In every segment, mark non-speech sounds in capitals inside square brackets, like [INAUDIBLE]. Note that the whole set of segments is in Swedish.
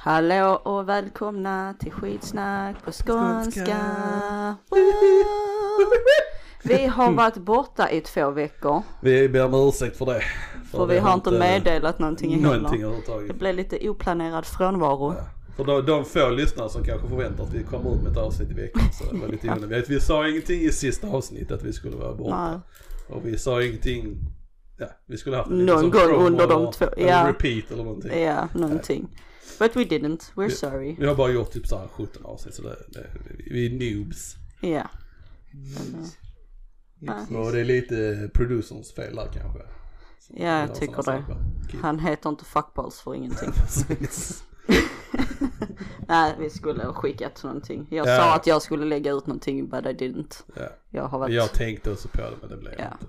Hallå och välkomna till skitsnack på skånska. [LAUGHS] Vi har varit borta i två veckor. Vi ber om ursäkt för det. För vi har inte meddelat någonting Någonting heller. Det blev lite oplanerad frånvaro. Ja. För de, de få lyssnare som kanske förväntar att vi kommer ut med ett avsnitt i veckan så det var lite onödigt. Vi sa ingenting i sista avsnittet att vi skulle vara borta. Nej. Och vi sa ingenting, ja vi skulle haft en Någon gång under de två- ja. repeat eller någonting. Ja, någonting. But we didn't. We're sorry. Vi har bara gjort typ såhär 17 avsnitt så det, det, vi är noobs. Ja. Och det är lite producerns fel där kanske. Ja, jag Ja, tycker det. saker. Han heter inte fuckballs för ingenting. [LAUGHS] [LAUGHS] [LAUGHS] Nej, vi skulle ha skickat någonting. Jag Ja. sa att jag skulle lägga ut någonting, but I didn't. Ja. Jag har varit... Jag tänkte också på det men det blev Ja. inte.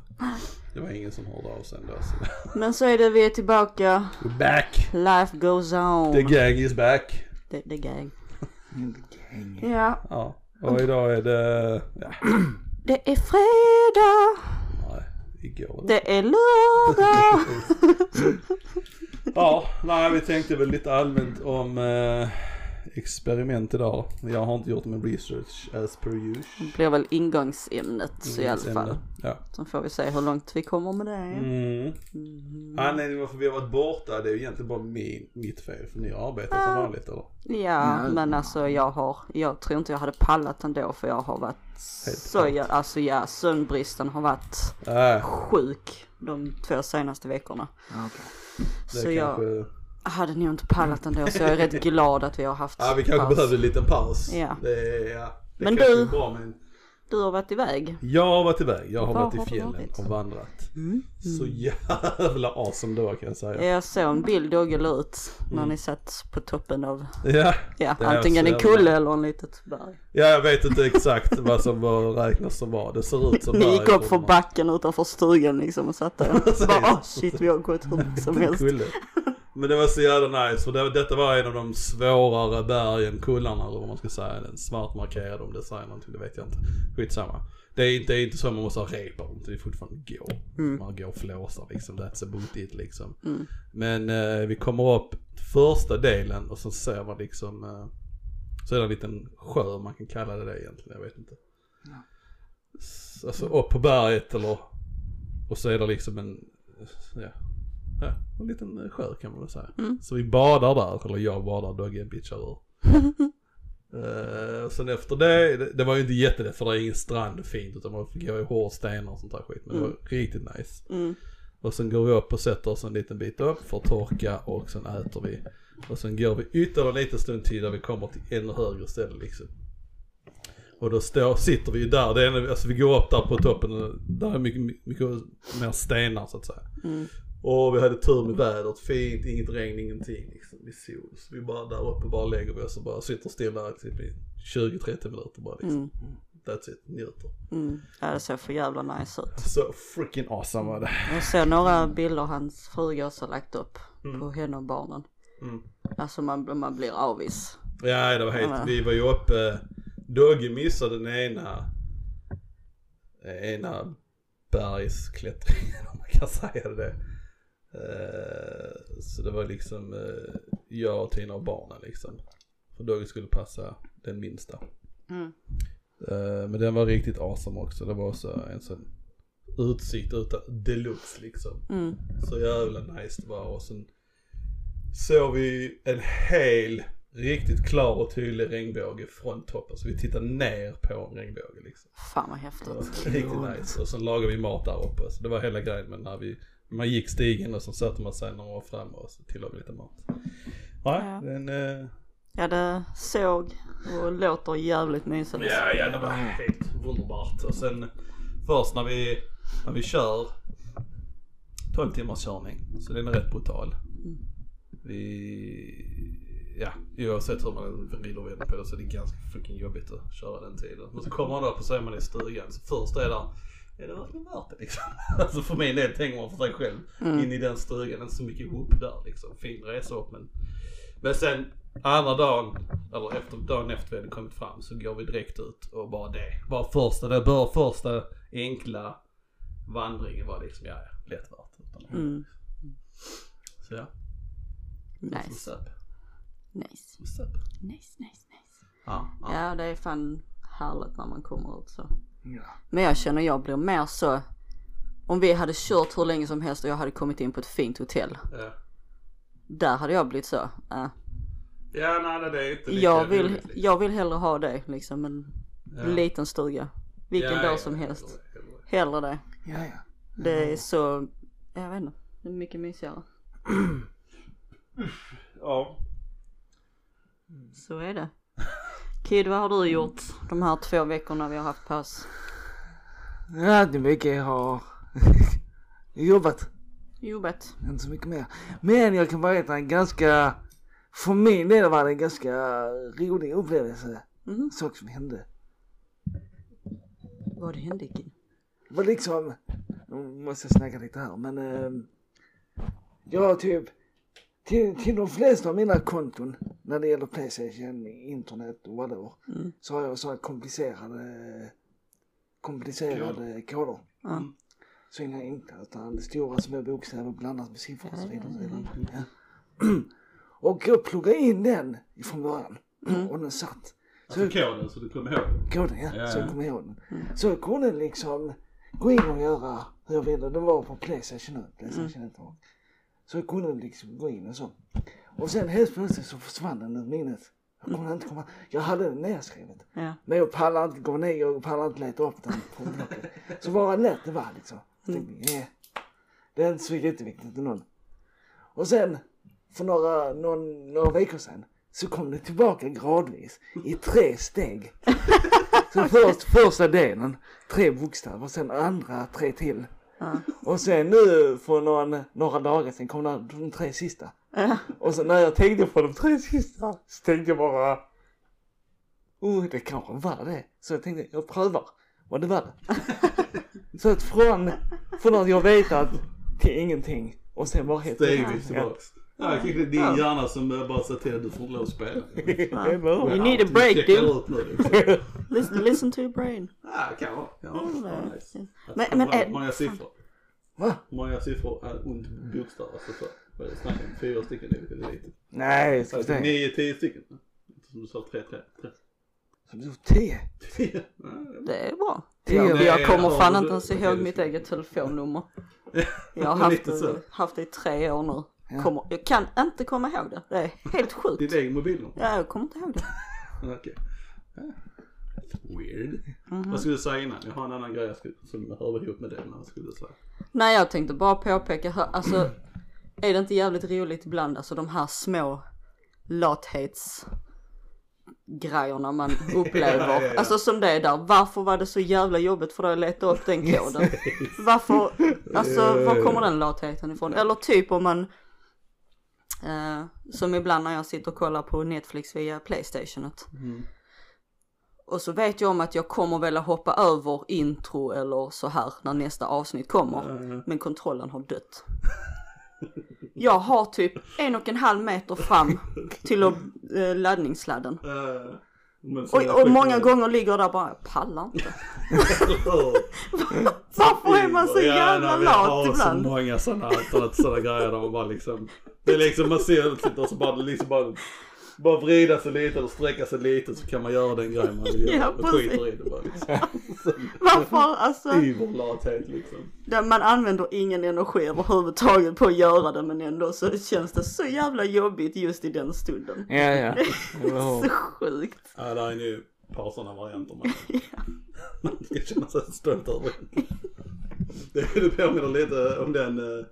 Det var ingen som hörde av sig ändå. Så. [LAUGHS] Men så är det, vi är tillbaka. We're back! Life goes on. The gang is back. The, the gang. Ja, Ja, och idag är det, ja, det är fredag. Igår. Det är lördag. [LAUGHS] Ja, nej vi tänkte väl lite allmänt om eh, experiment idag. Jag har inte gjort min research as per usual. Det blir väl ingångsämnet i alla fall. Ja. Sen får vi se hur långt vi kommer med det. Mm. Anledningen varför vi har varit borta det är ju egentligen bara min, mitt fel för ni har arbetat som vanligt eller? Ja, men alltså jag har, jag tror inte jag hade pallat ändå för jag har varit så, Helt jag, alltså ja, sömnbristen har varit Nej, sjuk de två senaste veckorna. det Så jag kanske, hade nog inte pallat ändå så jag är rätt [LAUGHS] glad att vi har haft ja vi kanske paus. behövde en liten paus. Ja. Det, ja, det Men du- bra men Du har varit iväg. Jag har varit iväg, jag har Var varit i har fjällen varit? och vandrat. Mm. Så jävla awesome det var kan jag säga. Jag såg en bild Dogge la ut när ni satt på toppen av, Ja, ja, Mm. Antingen en kulle eller en litet berg. ja jag vet inte exakt vad som var räknas som var. Det ser ut som Ni gick upp för backen utanför stugan liksom och satt där. [LAUGHS] Bara oh shit vi har gått hur [LAUGHS] som helst. Men det var så jävla nice för det, detta var en av de svårare bergen, kullarna eller vad man ska säga. Den svart markerad om det säger någonting, det vet jag inte. Skitsamma. Det är inte, det är inte så man måste ha rep om, det är fortfarande gå. Man går och flåsar liksom, that's about it liksom. Men eh, vi kommer upp första delen och så ser man liksom, eh, så är det en liten sjö man kan kalla det det egentligen, jag vet inte. S- Alltså upp på berget eller, och så är det liksom en, ja, ja en liten eh, sjö kan man väl säga. Så vi badar där, eller jag badar, Dogge bitchar ur. Uh, sen efter det, det, det var ju inte jättelätt för det är ingen strand fint utan man fick gå i hård stenar och sånt där skit. Men det var riktigt nice. Mm. Och sen går vi upp och sätter oss en liten bit upp för att torka och sen äter vi. Och sen går vi ytterligare en liten stund till där vi kommer till ännu högre ställe liksom. Och då står, sitter vi ju där, det är, alltså vi går upp där på toppen där är mycket, mycket mer stenar så att säga. Och vi hade tur med vädret, fint, inget regn, ingenting liksom. Vi sol. Så vi bara där uppe bara lägger vi oss och bara sitter stilla typ i 20-30 minuter bara liksom. That's it, njuter. Mm. Ja det ser för jävla nice ut. Så freaking awesome var det. Jag såg några bilder hans fruga också lagt upp på henne och barnen. Mm. Alltså man, man blir avis. Ja det var helt, Ja. vi var ju uppe, Dogge missade den ena, ena bergsklättringen [LAUGHS] om man kan säga det. Eh, så det var liksom eh, jag och Tina och barnen liksom. För Dogge skulle passa den minsta. Mm. Eh, men den var riktigt awesome också. Det var så en sån utsikt utan deluxe liksom. Mm. Så jävla nice det var och sen såg vi en hel riktigt klar och tydlig regnbåge från toppen. Så vi tittade ner på en regnbåge liksom. Fan vad häftigt. riktigt nice. Och sen lagade vi mat där uppe. Så det var hela grejen med när vi, man gick stigen och så satte man sig man var framme och så tillade vi lite mat. Ja, Ja. den, eh, Ja det såg och låter jävligt mysigt. Ja, ja det var helt underbart. Och sen först när vi, när vi kör 12 timmars körning. Så den är rätt brutal. Vi, ja oavsett hur man vrider och vänder på det så är det ganska fucking jobbigt att köra den tiden. Men så kommer man upp och så är man i stugan. Så först är där, är det verkligen värt det liksom? [LAUGHS] Alltså för min del tänker man för sig själv. In i den stugan, inte så mycket whoop där liksom. Fin resa upp men. Men sen andra dagen, eller efter, dagen efter vi hade kommit fram så går vi direkt ut och bara det. Bara första, det bör första enkla vandringen var liksom, ja, ja lätt värt. Mm. Så ja. Nice. Nice. Nice, nice, nice. Ja, ja. Ja, det är fan härligt när man kommer ut så. Ja. Men jag känner jag blir mer så. Om vi hade kört hur länge som helst och jag hade kommit in på ett fint hotell. Ja. Där hade jag blivit så. Äh, Ja, nej, det är inte lika jag, vill, roligt, liksom. jag vill hellre ha det liksom. En Ja. liten stuga. Vilken Ja, dag ja, som helst. hellre hellre Hellre det. Ja, ja. Det är så, jag vet inte. Det är mycket mysigare. [CLEARS THROAT] Ja. Så är det. Kid, vad har du gjort de här två veckorna vi har haft paus? Ja, det är mycket jag har [LAUGHS] jobbat. Jobbat. Inte så mycket mer. Men jag kan berätta en ganska, för min del var det en ganska rolig upplevelse. Mhm. Sak som hände. Vad hände Kid? Det var liksom, nu måste jag snacka lite här men eh, jag typ till, till de flesta av mina konton när det gäller Playstation, internet och whatever Mm. så har jag sådana komplicerade komplicerade koder. Ja. Så inga enkla utan stora små bokstäver blandas med siffror och så vidare. Och, så vidare. Ja. [CLEARS THROAT] och jag pluggade in den från början och den satt. Alltså koden så du kommer ihåg. Koden ja, Ja, så ja. jag kommer ihåg den. Så jag kunde liksom gå in och göra hur jag ville. Det var på Playstation 1, Playstation 1 och Så jag kunde liksom gå in och så. Och sen helt plötsligt så försvann den ur minnet. Jag kunde inte komma, jag hade den nedskrivet. Ja. Men jag pallade inte gå ner, jag pallade inte leta upp den på blocket. Så vad lätt det var liksom. Jag tänkte, yeah. Det är inte så jätteviktigt någon. Och sen, för några, någon, några veckor sedan, så kom det tillbaka gradvis i tre steg. [LAUGHS] Så först första delen, tre bokstäver, sen andra tre till. Och sen nu för någon, några dagar sen kom de tre sista. Och så när jag tänkte på de tre sista så tänkte jag bara Oh, det kanske var det. Så jag tänkte, jag prövar. Och det var det. [LAUGHS] så att från, från att jag vet att till ingenting och sen bara helt Stegvis tillbaks. Ja, jag tycker det är din hjärna som bara ser till att du får lov att spela. You need a break, dude. liksom. [LAUGHS] Listen, listen to your brain. Ja, kan vara. Ja, fan, nice. Men, men är, många siffror? Va? Många siffror är ont bokstäver? Alltså så. Vad är det snack om? Fyra stycken är det lite. Nej, så Alltså, det. nio, tio stycken. Som du sa, tre, tre, tre. Så du tio. Tio. Det är bra. Tio. Jag, jag kommer fan inte ens ihåg mitt ska- eget telefonnummer. Ja, [LAUGHS] Jag har haft, så. haft det i tre år nu. Ja. Kommer, jag kan inte komma ihåg det. Det är helt [LAUGHS] sjukt. Ditt egen mobilnummer? Ja, jag kommer inte ihåg det. [LAUGHS] Okej. Ja. Weird. Mhm. Vad skulle du säga innan? Jag har en annan grej jag skulle, som hör ihop med det. Vad skulle du säga? Nej, jag tänkte bara påpeka här, alltså är det inte jävligt roligt ibland, alltså de här små lathets grejerna man upplever. [LAUGHS] Ja, ja, ja. Alltså som det är där, varför var det så jävla jobbigt för dig att leta upp den koden? Varför, alltså var kommer den latheten ifrån? Eller typ om man, eh, som ibland när jag sitter och kollar på Netflix via Playstationet. Och så vet jag om att jag kommer vilja hoppa över intro eller så här när nästa avsnitt kommer. Men kontrollen har dött. [LAUGHS] Jag har typ en och en halv meter fram till eh, laddningssladden. Uh, men Och, och många gånger ligger där bara, jag pallar inte. [LAUGHS] Varför är man så jävla lat Jag har så ibland? många sådana, sådana, grejer där man bara liksom. Det är liksom man ser och så bara liksom bara. Bara vrida sig lite eller sträcka sig lite så kan man göra den grejen man vill [LAUGHS] Ja, göra. och precis. skiter i det bara liksom. [LAUGHS] Varför alltså? Iverlathet liksom. Där man använder ingen energi överhuvudtaget på att göra det men ändå så känns det så jävla jobbigt just i den stunden. Ja, ja. Eller hur? Så sjukt. Ja, där är ju ett par sådana varianter man, [LAUGHS] man ska känna sig stolt över. Det, det påminner lite om den, eh,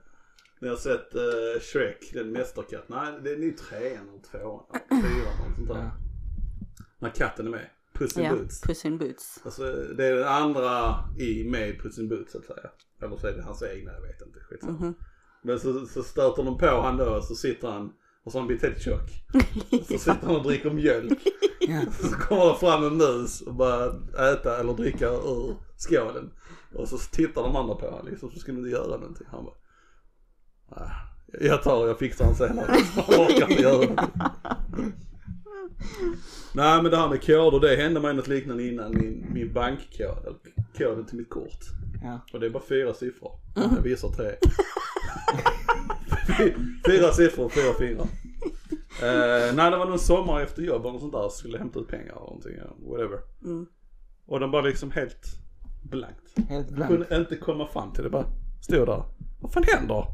när jag sett uh, Shrek, den mästerkatt. Nej, det är nog trean eller tvåan, fyran eller sånt där. När katten är med. Puss in Ja, Boots. puss in boots. Alltså det är den andra i med Puss in Boots så att säga. Eller så är det hans egna, jag vet inte. Skitsamma. Men så, så stöter de på han då så sitter han och så har han blivit helt tjock. Så [LAUGHS] sitter han och dricker mjölk. [LAUGHS] Så kommer det fram en mus och börjar äta eller dricka ur skålen. Och så tittar de andra på honom liksom, så ska du inte göra någonting. Han bara, "Ah, jag tar jag fixar han senare. Han orkar inte göra det. Nej men det här med koder, det hände mig något liknande innan min, min bankkod, eller koden till mitt kort. Ja. Och det är bara fyra siffror. Jag visar tre. fyra siffror, fyra fingrar. Eh, nej det var någon sommar efter jobb eller sånt där. Skulle hämta ut pengar eller någonting. Whatever. Mm. Och den bara liksom helt blankt. Helt blank. Kunde inte komma fram till det. Bara stod där. Vad fan händer?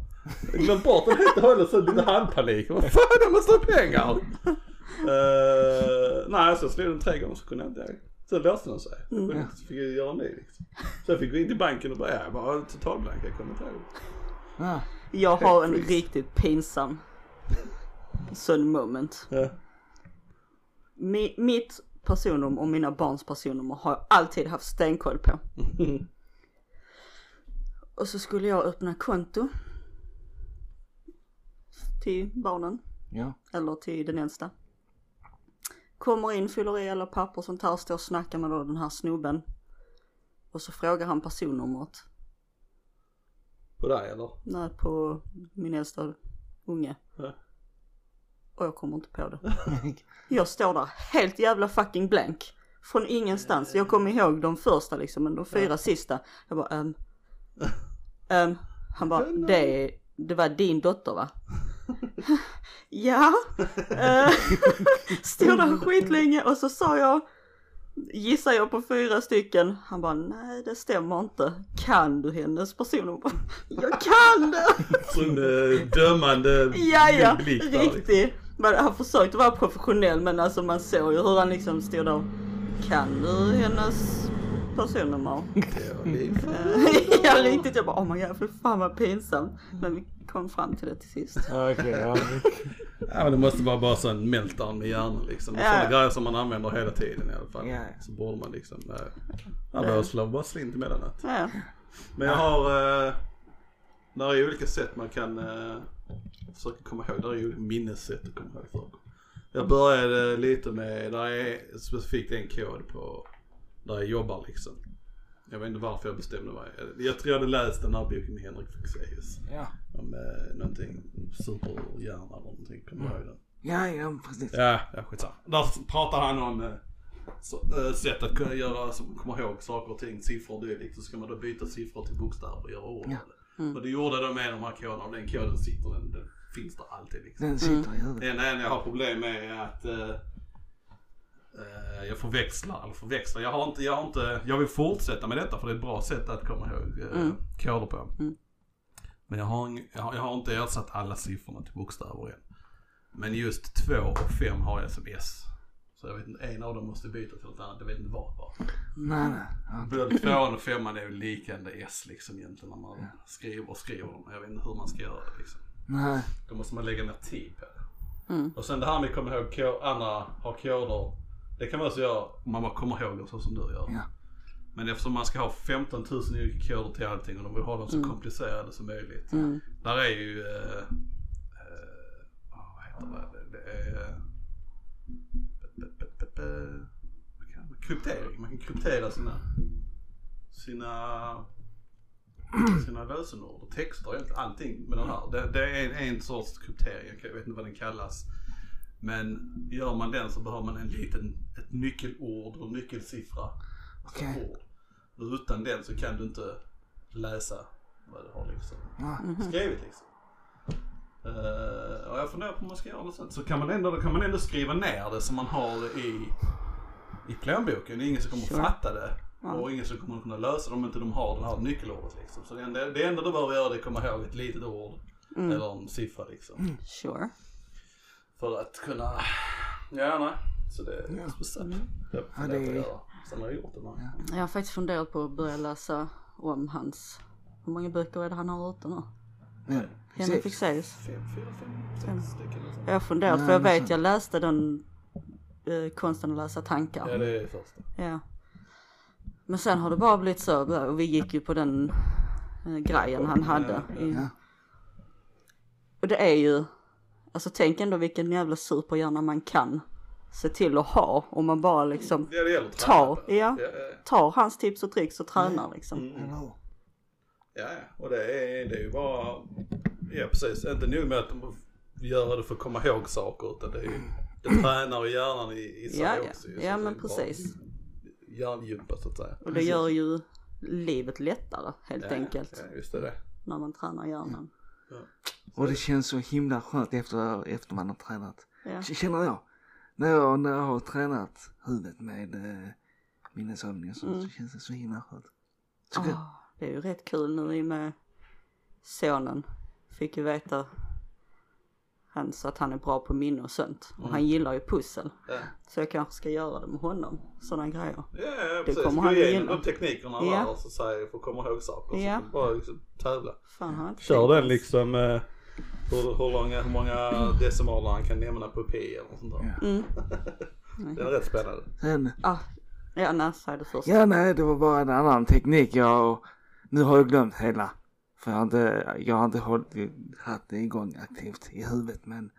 Jag glömde bort den helt och hållet. Så lite handpanik. Vad fan jag måste ha pengar. Uh, nej så slog den tre gånger så kunde jag inte. Så löste den sig. Mm. Så fick jag göra en ny liksom. Så jag fick gå in till banken och bara, ja, jag var totalblank. Jag kommer inte ihåg. Ja. Jag har en riktigt pinsam sån moment. Ja. Mi, mitt personnummer och mina barns personnummer har jag alltid haft stenkoll på. [LAUGHS] Och så skulle jag öppna konto till barnen, Ja. eller till den äldsta. Kommer in, fyller i alla papper och sånt här, står och snackar med då den här snubben. Och så frågar han personnumret. På dig eller? Nej, på min äldsta unge. Ja. Och jag kommer inte på det. [LAUGHS] Jag står där helt jävla fucking blank. Från ingenstans. Jag kommer ihåg de första liksom, men de fyra sista. Jag bara, ehm. ehm. Han bara, [LAUGHS] det, det var din dotter va? [LAUGHS] ja. Uh, [LAUGHS] stod där skitlänge och så sa jag, gissar jag på fyra stycken. Han bara, nej det stämmer inte. Kan du hennes personnummer? Jag kan det! [LAUGHS] Sån uh, dömande Ja, ja, liksom. riktigt. Han försökte vara professionell men alltså man såg ju hur han liksom stod där. Kan du hennes personnummer? [LAUGHS] Ja riktigt, jag bara oh my god för fan vad pinsamt. Men vi kom fram till det till sist. Okej, ja. Ja men det måste vara bara så en meltdown med hjärnan liksom. Ja. Sådana grejer som man använder hela tiden i alla fall. Ja. Så borde man liksom, eh, man behöver slå bara slint emellanåt. Ja, Men jag har, eh, där är ju olika sätt man kan eh, försöka komma ihåg. Där är ju minnessätt att komma ihåg saker. Jag började lite med, där är specifikt en kod på, där jag jobbar liksom. Jag vet inte varför jag bestämde mig. Jag tror jag hade läst den här boken med Henrik Fexeus. Ja. Om eh, någonting, superhjärna eller någonting. Kommer du ihåg den? Ja, ja, precis. Ja, ja skitsamma. Där pratar han om eh, så, eh, sätt att kunna göra, som komma ihåg saker och ting, siffror och dylikt. Så ska man då byta siffror till bokstäver och göra ord Ja. det. Och det gjorde de med de här koderna och den koden sitter, den, den finns där alltid liksom. Den sitter huvudet. Det enda jag har problem med är att eh, jag förväxlar, eller förväxlar, jag har inte, jag har inte, jag vill fortsätta med detta för det är ett bra sätt att komma ihåg eh, Mm. koder på. Mm. Men jag har, jag, har, jag har inte ersatt alla siffrorna till bokstäver än. Men just 2 och 5 har jag som S. Så jag vet inte, en av dem måste byta till något annat, jag vet inte vad bara. Nej, nej. Både tvåan och femman är ju likande S liksom egentligen när man skriver och skriver dem. Jag vet inte hur man ska göra det liksom. Nej. Då måste man lägga ner tid på det. Mm. Och sen det här med att komma ihåg andra har koder. Det kan man också göra om man bara kommer ihåg dem så som du gör. Ja. Men eftersom man ska ha 15 000 olika koder till allting och de vill ha dem så komplicerade som möjligt. Mm. Där är ju, eh, eh, vad heter det, det är eh, be- be- be- be- vad kan man- kryptering. Man kan kryptera sina, sina, sina lösenord och texter, allting med den här. Det, det är en, en sorts kryptering, jag vet inte vad den kallas. Men gör man den så behöver man en liten, ett nyckelord och nyckelsiffra. Okej. ord. Och utan den så kan du inte läsa vad du har liksom Ja. skrivit liksom. Uh, och jag funderar på om man ska göra något sånt. Så kan man ändå, då kan man ändå skriva ner det som man har i, i plånboken. Det är ingen som kommer Sure. fatta det. Ja. Och ingen som kommer kunna lösa det om inte de har det här nyckelordet liksom. Så det enda, det enda du behöver göra det är att komma ihåg ett litet ord. Eller en siffra liksom. Sure. För att kunna, ja nej. Så det är speciellt. Jag Ja, det är-. Sen har jag gjort det. Nej. Jag har faktiskt funderat på att börja läsa om hans, hur många böcker är det han har ute nu? Ja. Henrik Precis. Fexeus. Fem, fyra, fem, sex stycken. eller så. Jag har funderat för jag vet jag läste den eh, konsten att läsa tankar. Ja det är första. Ja. Men sen har det bara blivit så och vi gick ju på den eh, grejen han hade. Ja. och det är ju, alltså tänk ändå vilken jävla superhjärna man kan se till att ha om man bara liksom Ja det gäller att tar, ja, Ja, ja, tar hans tips och tricks och tränar liksom. Mm. Hur? ja, ja. och det är, det är ju bara, ja precis, inte nog med att de gör det för att komma ihåg saker utan det är ju, det tränar ju hjärnan i, i sig Ja, ja. också. ju. Ja, Så det men precis. Hjärngympa så att säga. Och det gör ju livet lättare helt Ja, enkelt. Ja, just det. det. När man tränar hjärnan. Och det känns så himla skönt efter, efter man har tränat Ja. Känner jag. När jag, när jag har tränat huvudet med eh, minnesövningar så, så känns det så himla skönt. Så. Ah, det är ju rätt kul nu i och med sonen. Fick ju veta hans, att han är bra på minne och sånt. Och han gillar ju pussel. Ja. Så jag kanske ska göra det med honom. Sådana grejer. Ja, ja precis. kommer Gå han igenom de teknikerna Ja. där och så säger för att komma ihåg saker. Ja. Så bara liksom tävla. Fan Kör den liksom eh, hur, hur, långa, hur många decimaler han kan nämna på P eller något sånt där. Mm. [LAUGHS] Den är rätt spännande. Sen, Ah, ja, nej, säg det först. ja nej det var bara en annan teknik jag, nu har jag glömt hela. För jag har inte, jag har inte hållit, haft det igång aktivt i huvudet men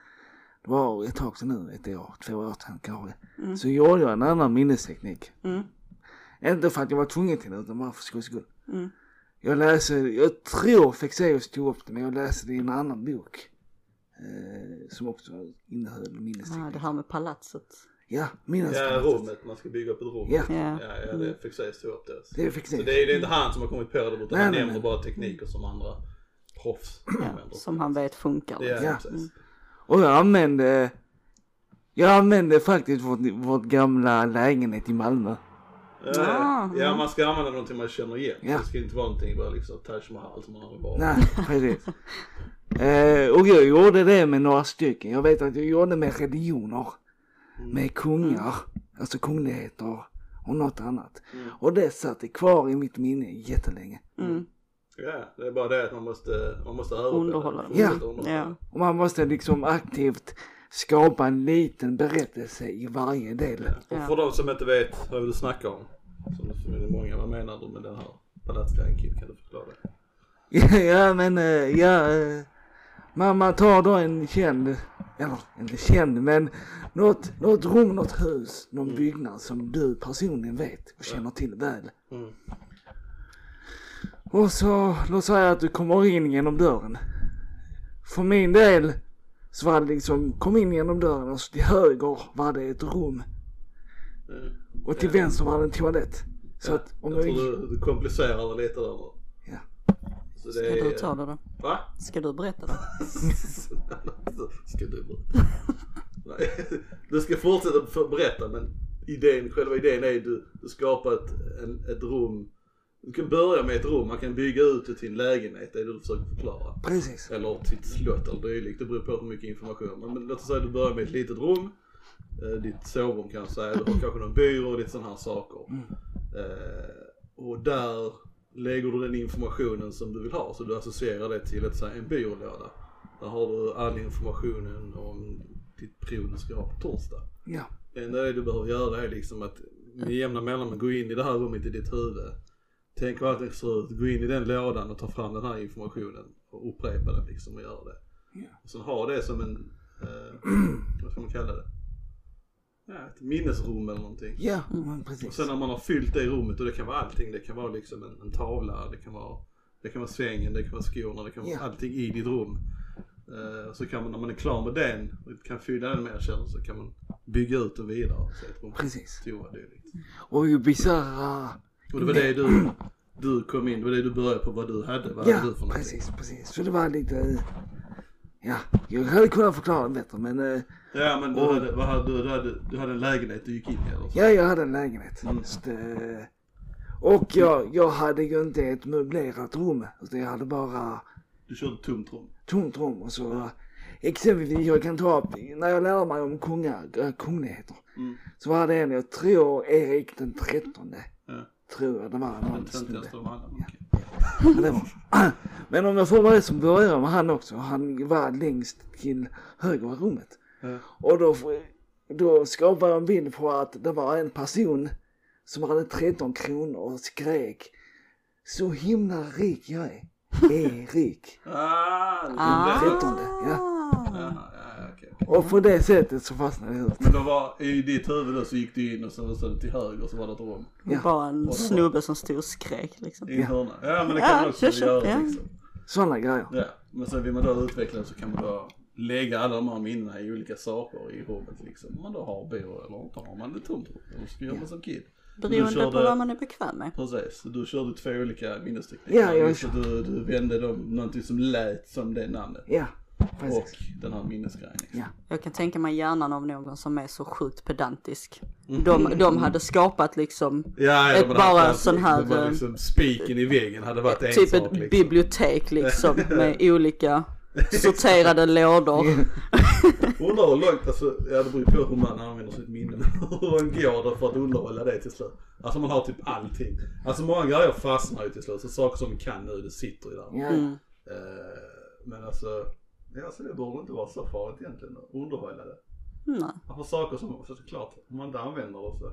det var ett tag sedan nu, ett år, två år sedan kanske. Mm. Så gjorde jag en annan minnesteknik. Mm. Inte för att jag var tvungen till det utan bara för skojs skull. Mm. Jag läste, jag tror Fexeus tog upp det men jag läste det i en annan bok. Eh, som också innehöll minnesteknik. det här med palatset. Ja, Ja, minnespalatset. rummet. Man ska bygga upp ett rum. Ja. Ja. Ja, ja det sägas stå upp det. Det är Så Fexeus. det är, det är inte han som har kommit på det utan Nej, han nej, nämner nej. bara tekniker som andra proffs Ja, använder. som han vet funkar. Ja, liksom. Ja. precis. Och jag använde, jag använde faktiskt vårt, vårt gamla lägenhet i Malmö. Ja, Ah, ja, man ska använda någonting man känner igen. Ja. Det ska inte vara någonting bara liksom Taj Mahal som man har bara. Nej, precis. Eh, och jag gjorde det med några stycken. Jag vet att jag gjorde med religioner. Med kungar, alltså kungligheter och något annat. Mm. Och det satt kvar i mitt minne jättelänge. Mm. Ja, det är bara det att man måste, man måste det. Underhålla dem. Ja. Underhålla. Ja. Och man måste liksom aktivt skapa en liten berättelse i varje del. Och Ja. för de som inte vet vad du snackar om, som det många, vad menar du med den här palatsgrejen Kid? Kan du förklara det? [LAUGHS] ja men eh, ja, eh, man, man tar då en känd, eller inte känd men något, något rum, något hus, någon byggnad som du personligen vet och känner till väl. Mm. Och så, låt säga att du kommer in genom dörren. För min del så var det liksom, kom in genom dörren och så till höger var det ett rum. Mm. Och till vänster var det en toalett. Så att om jag tror gick, du, du komplicerar det lite där. Ja. Så Ska det är... du ta det då? Va? Ska du berätta det? [LAUGHS] ska du berätta? Nej, du ska fortsätta berätta men idén, själva idén är du, du skapar ett, en, ett rum. Du kan börja med ett rum, man kan bygga ut det till en lägenhet, det är det du försöker förklara. precis. Eller till ett slott eller dylikt, det beror på hur mycket information. Men, men låt oss säga att du börjar med ett litet rum. Eh, ditt sovrum kan jag säga, du har [CLEARS THROAT] kanske någon byrå och lite sådana här saker. Eh, och där lägger du den informationen som du vill ha. Så du associerar det till ett, här, en byrålåda. Där har du all informationen om ditt prov du ska ha på torsdag. Ja. Det enda det du behöver göra är liksom att med jämna mellanrum gå in i det här rummet i ditt huvud. Tänk hur allting ser ut, gå in i den lådan och ta fram den här informationen och upprepa den liksom och göra det. Ja. Och sen ha det som en, eh, [CLEARS THROAT] vad ska man kalla det? Ja, ett minnesrum eller någonting. Ja, Och precis. sen när man har fyllt det rummet och det kan vara allting. Det kan vara liksom en, en tavla, det kan vara, det kan vara sängen, det kan vara skorna, det kan vara allting i ditt rum. Eh, så kan man, när man är klar med den och kan fylla den med erkännelse så kan man bygga ut den vidare. Så ett rum Precis. toa dylikt. Och ju bisarra... Och det var det du, du kom in, det var det du började på vad du hade. Vad Ja, hade du för någonting? precis, precis. Så det var lite... Ja, jag hade kunnat förklara det bättre men... eh, Ja men du Och- hade, vad hade, du, hade, du hade en lägenhet du gick in i eller så? Ja, jag hade en lägenhet. Mm. Just, eh, och jag, jag hade ju inte ett möblerat rum. Utan jag hade bara Du körde tomt rum. tomt rum och så exempelvis jag kan ta upp, när jag lärde mig om kungar, kungligheter. Mm. Så var det en, jag tror Erik den trettonde. Tror jag det var Den töntigaste av alla. Ja. Men om jag får vara det som börjar med han också. Han var längst till höger i rummet. Ja. Och då, då skapade jag en bild på att det var en person som hade 13 kronor och skrek Så himla rik jag är. [LAUGHS] Erik. Ah, du Ah. ja. Och på det sättet så fastnade jag ut. Men då var, i ditt huvud då så gick du in och så så till höger så var det ett rum. Ja. Bara en snubbe som stod och skrek liksom. I Ja. hörna. Ja men det Ja, kan man också kör, kör, göra ja. liksom. Sådana grejer. Ja. Men sen vill man då utveckla det så kan man då lägga alla de här minnena i olika saker i rummet liksom. Om man då har byrå eller inte har man det tomt rum. Eller så gör man som kid. Beroende körde- på vad man är bekväm med. Precis, så du körde två olika minnestekniker. Ja, jag du, du vände dem någonting som lät som det namnet. Ja, Precis. och den här minnesgrejen. Ja. Jag kan tänka mig hjärnan av någon som är så sjukt pedantisk. Mm. De, de hade skapat liksom Ja, Ett bara allt- sån här, var eh, liksom spiken i väggen hade varit en typ sak ett liksom. bibliotek liksom med [LAUGHS] olika sorterade lådor. [LAUGHS] Undrar hur långt, alltså, ja det beror på hur man använder sitt minne, [LAUGHS] hur långt går det för att underhålla det till slut? Alltså man har typ allting. Alltså många grejer fastnar ju till slut, så saker som vi kan nu, det sitter ju där. Mm. Eh, men alltså, ja, alltså det borde inte vara så farligt egentligen att underhålla det. Nej. För saker som, så såklart, om man inte använder det så.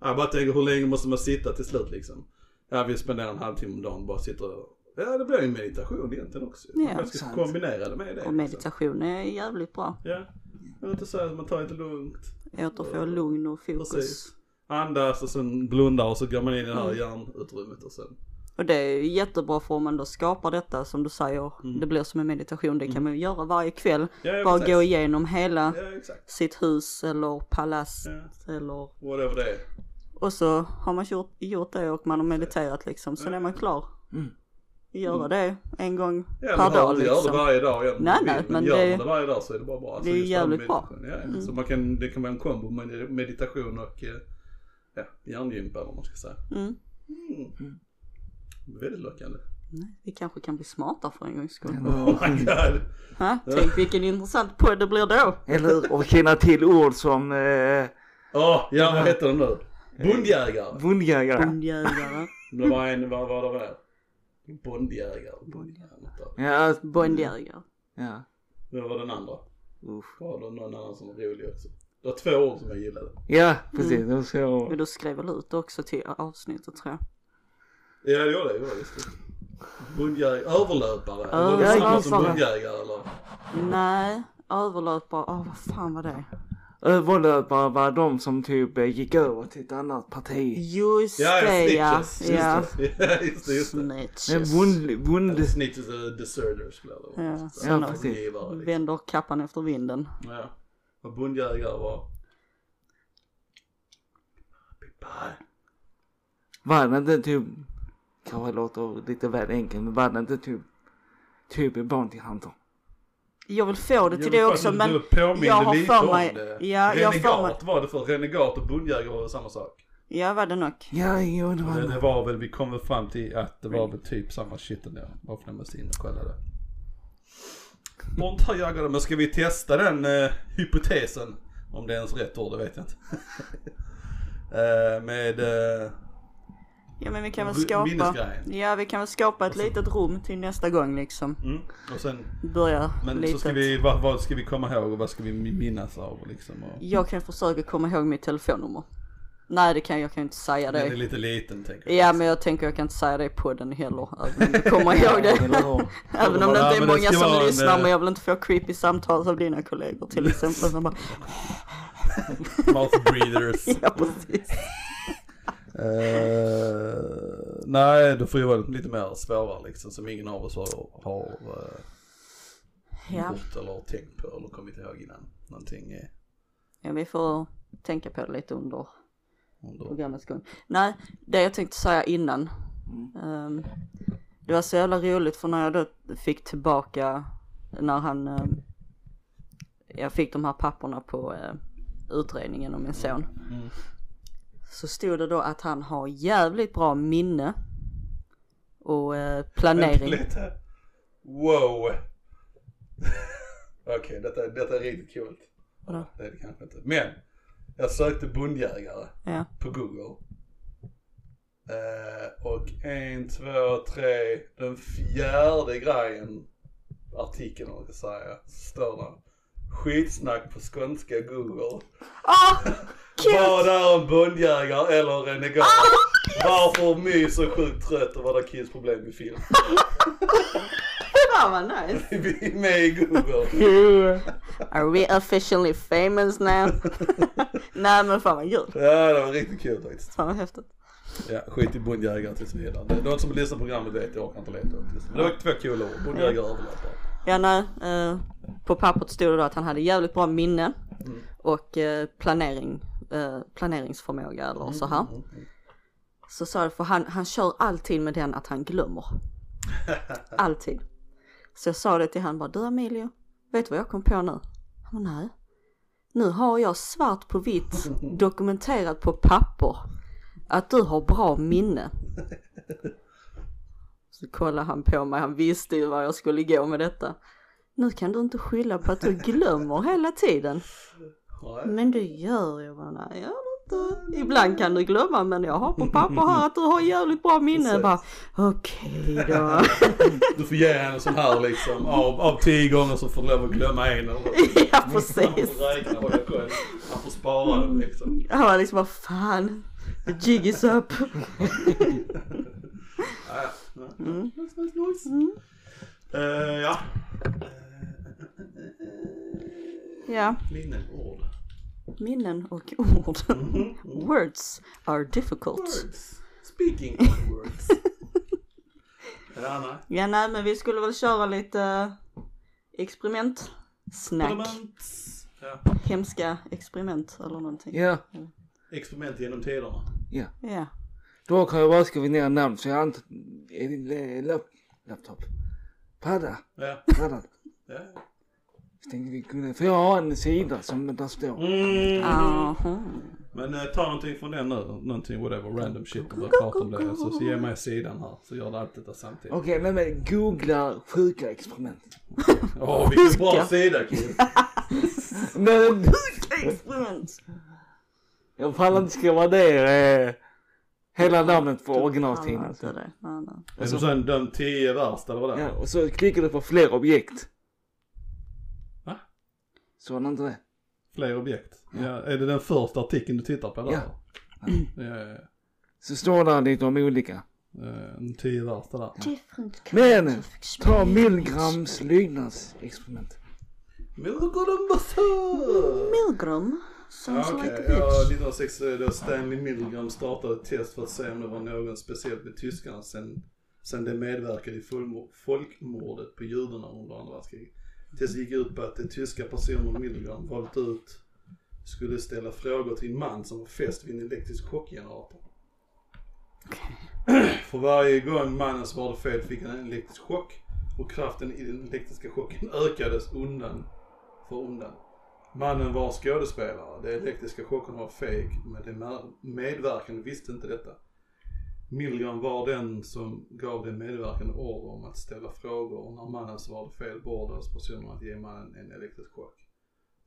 Ja, Jag bara tänker hur länge måste man sitta till slut liksom? Ja vi spenderar en halvtimme om dagen bara sitter och, ja det blir ju en meditation egentligen också. Ja, man ska sant. kombinera det med det. Och meditation är jävligt bra. Ja, jag inte säga att man tar lite lugnt. Återfå lugn och fokus. Precis. Andas och sen blundar och så går man in i det här Mm. hjärnutrymmet och sen. Och det är ju jättebra för om man då skapar detta som du säger. Det blir som en meditation. Det kan man ju göra varje kväll. Mm. Ja, ja, Bara precis. gå igenom hela Ja sitt hus eller palats Ja. eller Whatever det är. och så har man gjort, gjort det och man har mediterat liksom. Sen är man klar. Mm. Göra det en gång Ja, per dag inte göra det liksom. varje dag igen. Nej, man nej, vill, men gör det- man det varje dag så är det bara bra. Alltså, det är jävligt bra. Ja, ja. Mm. Så man kan, det kan vara en kombo med meditation och eh, ja, hjärngympa eller vad man ska säga. Mm. Mm. Väldigt lockande. Nej, vi kanske kan bli smarta för en gångs skull. Oh my god. Ha? Tänk vilken intressant podd det blir då. Eller hur? Och känna till ord som eh, Åh, ja vad heter den nu? Bondjägare. bondjägare. Bondjägare. [LAUGHS] Det var en, vad var det där? Bondjägare. Bondjägare. Ja, Bondjägare. ja. Vad var den andra? Usch. Var det någon annan som var rolig också? Det var två ord som jag gillade. Ja, precis. Och så, Men du skrev väl ut det också till avsnittet tror jag. Ja det gjorde det. just det. Bondjägare, överlöpare. Eller var det Överlöpare. samma som bondjägare eller? Nej, överlöpare. Åh vad fan var det? överlöpare var de som typ eh, gick över till ett annat parti. Just Ja, ja, det ja. snitches. Ja. Just det. Ja, just det, just det. Men Snitches. bond, bond, Eller snitches och deserters skulle jag Ja, säga. såna. precis. Liksom. Vänder kappan efter vinden. Ja. Och bondjägare var? Var det inte typ, kanske låter lite väl enkelt, men var det inte typ, typ Bounty Hunter? Jag vill få det till Jag det också men du jag har lite för om mig- det. ja, jag har för Renegat var det för. Renegat och bondjägare var samma sak. ja var det nog. Ja, jo det var Det, det var väl, vi kom väl fram till att det var väl typ samma shit ändå. Bara för att måste in och kolla det. Bondjägare, men ska vi testa den eh, hypotesen? Om det är ens rätt ord, det vet jag inte. [LAUGHS] eh, med eh, Ja men vi kan väl skapa. Ja vi kan väl skapa ett litet rum till nästa gång liksom. mm, och sen, Börja men litet. så ska vi, vad, vad ska vi komma ihåg och vad ska vi minnas av liksom? Och, Jag kan försöka komma ihåg mitt telefonnummer. Nej det kan jag kan inte säga den är det. lite liten tänker jag. Ja men jag tänker jag kan inte säga det i podden heller. Även om du kommer ihåg det. [LAUGHS] Även om det inte är det många som lyssnar eh, men jag vill inte få creepy samtal av dina kollegor till exempel. Som bara, [LAUGHS] Mouth breathers. [LAUGHS] ja precis. Eh, nej, då får ju vara lite mer svårare liksom som ingen av oss har, har uh, Ja. gjort eller tänkt på eller kommit ihåg innan. Någonting är ja vi får tänka på det lite under under. programmets gång. Nej, det jag tänkte säga innan. ehm, det var så jävla roligt för när jag då fick tillbaka, när han, ehm, jag fick de här papperna på eh, utredningen om min son. Mm. Så stod det då att han har jävligt bra minne och eh, planering. Lite. Wow. [LAUGHS] Okej, detta, detta är riktigt coolt. Vadå? Det är det kanske inte. Men, jag sökte bondjägare Ja, på google. Eh, och en, två, tre, den fjärde grejen, artikeln om ska säga, står det. Skitsnack på skånska google. ah, [LAUGHS] Vad är en bondjägare eller renegat? Varför mys och sjukt trött och vad är kids problem med film? [LAUGHS] fan vad nice. Vi är med i google. Are we officially famous now? [LAUGHS] Nej men fan vad kul. Ja det var riktigt kul faktiskt. Fan vad häftigt. Ja, skit i bondjägare tills vidare. De som lyssnar på programmet vet, jag orkar inte leta upp det. Men det var två coola ord. Bondjägare och överlöpare. Ja nej, eh, på pappret stod det då att han hade jävligt bra minne och eh, planering, eh, planeringsförmåga eller så här. Så sa jag, för han, han kör alltid med den att han glömmer. [LAUGHS] Alltid. Så jag sa det till han bara, du Emilio, vet du vad jag kom på nu? Han bara, nej. Nu har jag svart på vitt [LAUGHS] dokumenterat på papper att du har bra minne. [LAUGHS] Så kollade han på mig, han visste ju vad jag skulle gå med detta. Nu kan du inte skylla på att du glömmer hela tiden. Nej. Men det gör bara, nej jag gör inte. Ibland kan du glömma men jag har på papper här att du har jävligt bra minne. Bara, Okej då. [LAUGHS] Du får ge henne sån här liksom, av, av tio gånger så får du lov att glömma en eller [LAUGHS] ja Han precis. får räkna. Han får spara dem liksom. Han var liksom, vad fan. The jig is up. [LAUGHS] Ja, nice. Eh, ja. Ja, Minnen, ord. minnen och ord. Mhm. Words are difficult. Words. Speaking of words. [LAUGHS] ja, nej. Ja nej men vi skulle väl köra lite eh, experiment. Snack. Parlament. Ja. Hemska experiment eller någonting. Ja, Experiment genom tiderna. ja. Ja. Då kan jag bara skriva ner namn så jag det lap, laptop? Padda? Ja. Padda? ja. Så tänkte vi kunde... För jag har en sida som där står. Mm. Aha. Men eh, ta någonting från den nu. Någonting whatever random shit och börja prata om det. Så, så ge mig sidan här. Så gör det allt detta samtidigt. Okej, nej men googla sjuka experiment. Åh vilken bra sida kid. [LAUGHS] Men Experiment. jag pallar inte skriva ner eh, hela namnet på Pallar originaltidningen. det. Nej. Är det sen de tio värsta eller vad det Ja, är? och så klickar du på fler objekt. Såg han inte det? Fler objekt. Ja. är det den första artikeln du tittar på där? Ja. Ja, ja, ja. Så står där lite om olika. Eh, De tio värsta där. Men ta experiment. Milgrams lydnadsexperiment. Milgram! Milgram. Sounds Ja, like a bitch. Ja, 1906 eh, då Stanley Milgram startade ett test för att se om det var någon speciellt med tyskarna sen, sen de medverkade i folkmor- folkmordet på judarna under andra världskriget. Testet gick ut på att de tyska personer Milgram valt ut skulle ställa frågor till en man som var fäst vid en elektrisk chockgenerator. [CLEARS THROAT] För varje gång mannen svarade fel fick han en elektrisk chock och kraften i den elektriska chocken ökades undan för undan. Mannen var skådespelare. De elektriska chockerna var fake men de medverkande visste inte detta. Milgram var den som gav de medverkande order om att ställa frågor och när mannen svarade fel beordrades personen att ge mannen en elektrisk chock.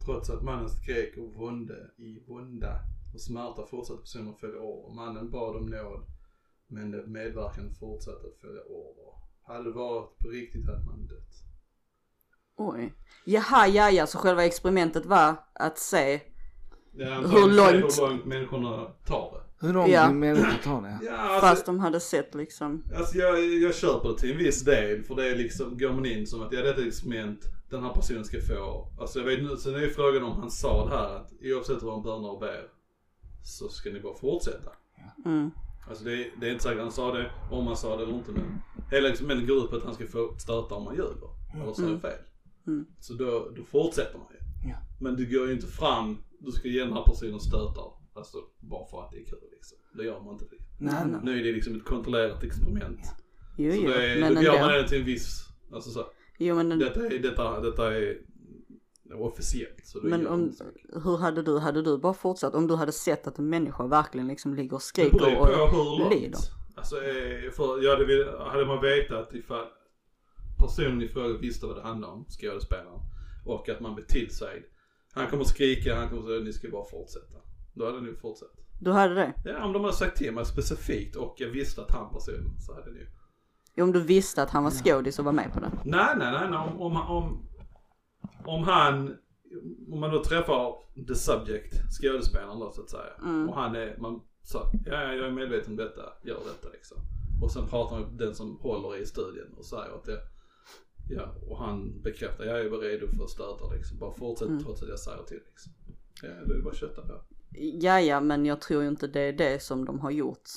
Trots att mannen skrek och vånde i vånda och smärta fortsatte personen att följa order. Mannen bad om nåd men de medverkande fortsatte att följa order. Hade det varit på riktigt hade man dött. Oj. Jaha, ja, ja, så själva experimentet var att se. Ja, Hur långt- Hur långt människorna tar det. Hur långt Ja. människor tar det? Ja, alltså, Fast de hade sett liksom. Alltså jag, jag köper det till en viss del för det är liksom, går man in som att ja detta är ett experiment, den här personen ska få, alltså jag vet nu, sen är ju frågan om han sa det här att oavsett vad han bönar och ber så ska ni bara fortsätta. Mm. Alltså det, är- det är inte säkert han sa det, om han sa det eller inte men hela experimentet går ut på att han ska få stöta om man ljuger eller säger fel. Mm. Så då, då fortsätter man ju. Ja. Men du går ju inte fram, du ska ge den här personen stötar, alltså bara för att det är kul liksom. Det gör man inte. Nej, nej. Nu är det liksom ett kontrollerat experiment. Jo, Så jo, det är, men då gör man det till en viss, alltså så. Jo, men, Detta är, detta, detta är officiellt. Så det men om, hur hade du, hade du bara fortsatt om du hade sett att en människa verkligen liksom ligger och Det skriker på och hur lider? Alltså, eh, för, ja, det hade man vetat ifall personen i fråga visste vad det handlade om, skådespelaren, och att man blev tillsagd. Han kommer skrika, han kommer säga ni ska bara fortsätta. Då hade ni fortsatt. Du hade det? Ja, om de hade sagt till mig specifikt och jag visste att han personen så hade ni ju. Jo, om du visste att han var skådis och var med på det. Nej, nej, nej, nej. Om, om, om, om han, om man då träffar the subject, skådespelaren då så att säga. Mm. Och han är, man ja ja, jag är medveten om detta, gör detta liksom. Och sen pratar man med den som håller i studien och säger att det, ja, och han bekräftar, jag är redo för att stöta liksom. Bara fortsätt Mm. trots att jag säger till liksom. Ja, det är bara att kötta på. Ja, ja, men jag tror ju inte det är det som de har gjort.